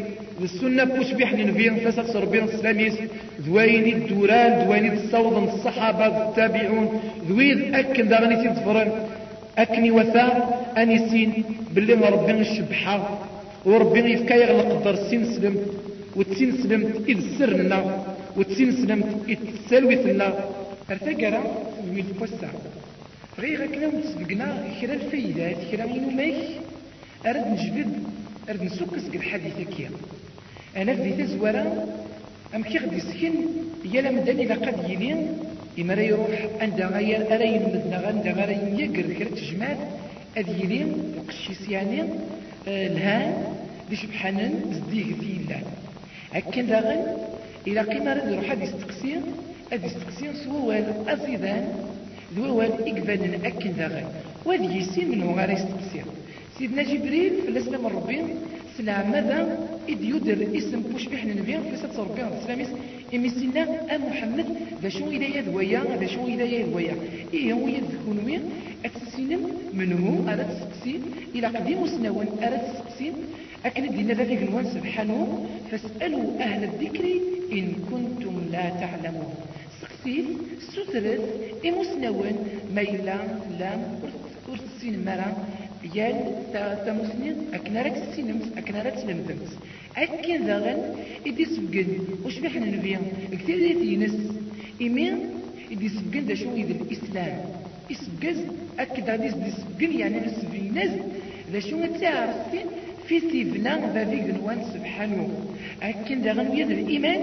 والسنة بوش بيحني نبيهم فسق ربيهم السلاميس ذويني الدوران ذويني الصوض الصحابة التابعون ذويذ أكن داغني تدفرن أكني وثا أنيسين باللي ربنا الشبحة وربنا يفكا يغلق الدار سين سلمت وتسين سلمت إذ سرنا وتسين سلمت إذ سلوثنا. أرتقرا من الفسع غير كنا متسبقنا كرا الفايدات كرا إنو ماك أرد نجبد أرد نسكس قد حديثك أنا في تزورا أم كي غدي يسكن يلا مدني إذا قد يلين. إما يروح عند غير أرى يمدنا عند غير يقر كرا تجمعات أذ يلين وقشيس يعني آه الهان دي شبحانن زديه ذي الله هكذا داغن إلى قيمة رد يروح هذا يستقسي هذا يستقسي سوال أزيدان ذوال إقبال أكن داغن. وهذا يسين منه غير يستقسي سيدنا جبريل في الاسلام ربي سلع ماذا؟ إذ يدر اسم بوش بيحنا نبيان في سات ربي الإسلام إمي سينا أم محمد ذا شو إذا يدويا ذا شو إذا يدويا إيه هو يذكون وين أتسينم منه أرى تسقسين إلى قديم سنوان أرى تسقسين أكن دينا ذلك نوان سبحانه. فاسألوا أهل الذكر إن كنتم لا تعلمون. سقسين سترث إمسنوان ميلا لام ورسين مرا يال تا مسلم أكن راك سينمت أكن ذاغن إدي سبقن. وش بيحنا نبيا كتير ينس. إمين إدي سبقن دا شو إذا الإسلام إسبقز أكد غادي سبقن يعني نسبينز ذا شو تعرفين في سيفنا ذا نوان سبحانه. أكن ذاغن ويد الإيمان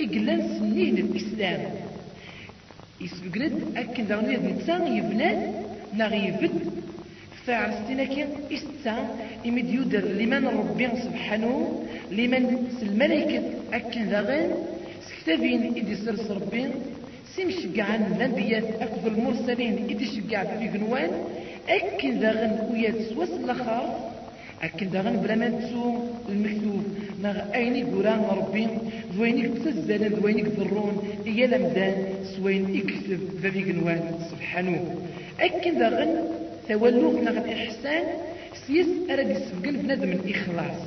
إقلن سنين الإسلام. يسبقند أكن ذاغن ويد نتسان يبنان نغيبت فعرستنا كي استا إمد يدر لمن ربي سبحانه لمن الملائكة أكن ذاغن سكتبين إدي سرس ربي سيمشقعان الأنبياء أكثر المرسلين إدي شقع في قنوان أكن ذاغن ويا سوس الأخر أكن ذاغن بلا ما تسو المكتوب نغ أيني قران ربي ذوينك تزدان ذوينك ذرون إيا لمدان سوين إكتب في قنوان سبحانه. أكن ذاغن تولوك نغ الإحسان سيس أرد يسبقن بنادم الإخلاص.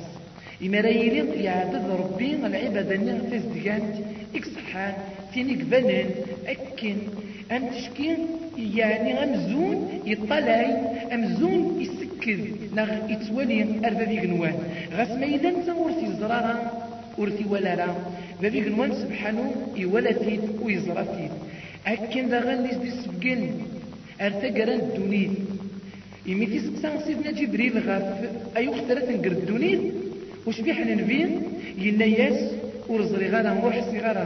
إما راه يليق يعبد ربي العبادة نغ تزدقانت إكسحان تينيك بنان أكن. أم تشكين يعني أمزون يطلعي أمزون يسكر. نغ يتولي أربابي قنوان غاس ما إذا انت ورثي زرارا ورثي ولا را بابي قنوان سبحانه يولثيد ويزرثيد أكن ذا غنيس دي سبقن أرتقران الدنيا. إمي تسقسان سيدنا جبريل غاف أي اخترت نقر الدنيا. وش بيحنا نبين ينا ياس ورزري غانا ورحسي غانا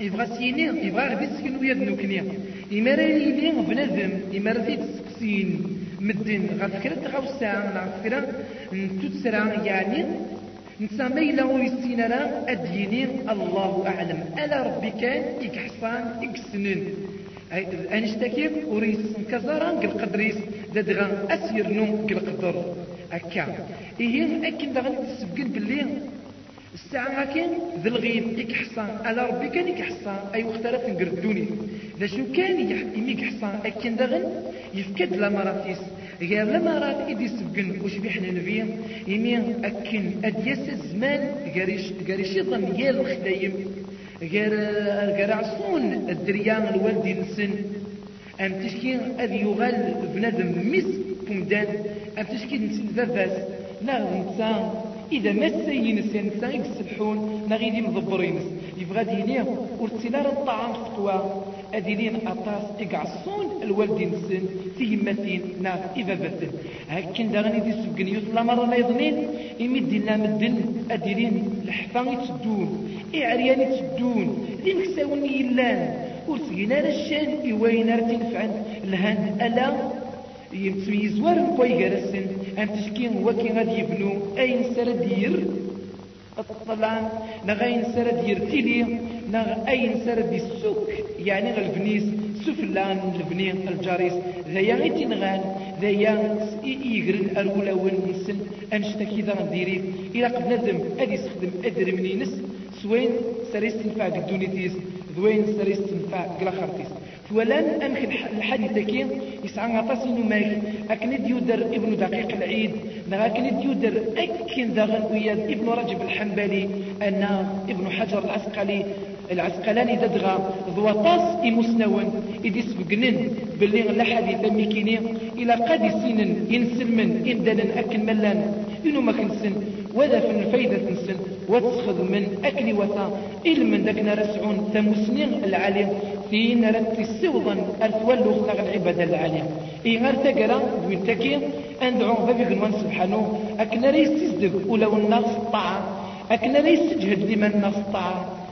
يبغى سيني يبغى غدي تسكن ويا ذنوكني إما راه يلي بنادم إما راه تسقسين مدن غا فكرة غاوسا غا فكرة نتسرى يعني نسمى إلا ويسين راه أديني. الله أعلم. ألا ربي كان إكحصان إكسنن أنشتكي وريس كزارا قل قدريس. دادغا أسير نوم قل قدر أكا إيه أكين دغن تسبقن باللي. الساعة كان ذا الغيب. يكحصان على ربي كان يكحصان أي اختلف نقردوني ذا شو كان يميك حصان أكين دغن يفكد لمراتيس غير لمرات إدي سبقن وش بيحنا نبيا يمين أكين أديس الزمان قريش يظن يال الخدايم. غير غير عصون الدريان الوالدي نسن أم تشكي أذ يغال بنادم مس كمدان؟ أم تشكي نسن ذباس لا نسان إذا ما سينس نسان يكسبحون نغيدي مضبرينس يبغى دينيه ورتسينا الطعام فتوى. أدينين أطاس إقعصون الوالدين السن تيمتين ناس إذا بثن هكين داغني دي سبقن يطلع مرة ما يظنين إمد لنا مدن. أدينين لحفان يتسدون إعريان يتسدون دي مكساون يلان. ورسينا الشان إوين رتين فعن الهند ألا يمتميزوار كوي غرسن. أن تشكين وكي غادي يبنو. أين سردير الطلان نغاين سرد يرتيلي نغ أين سرد السوك يعني الفنيس سفلان البني الجاريس. ذايا غيتي نغان ذايا يقرن أرولا ونسن. أنشتكي ذا نديري إلا قد ندم أدي سخدم أدري منينس سوين سريس تنفع قدونيتيس ذوين سريس تنفع قلا خرطيس فولان أمخ الحديث كي يسعى غطاس إنه ماك أكن ديودر ابن دقيق العيد. أكن ديودر أكن داغن وياد ابن رجب الحنبلي. أنا ابن حجر العسقلي. العسقلاني ددغا ضوطاس إمسنون إدي سبقنن باللي لحديث ميكيني إلى قد سنن إنسلمن إندنا أكن ملان. إنو ما كنسن؟ وذا في الفايدة تنسن وتسخذ من أكل وثا. إلمن ذاك نرسعون تمسنين العالم في نرد السوضا أرثولو خلق العبادة العالم إي غير تقرأ دوين تكي أندعو بابي قنوان سبحانه. أكنا ريس تزدق ولو الناس طاعة. أكنا ريس تجهد لمن الناس طاعة.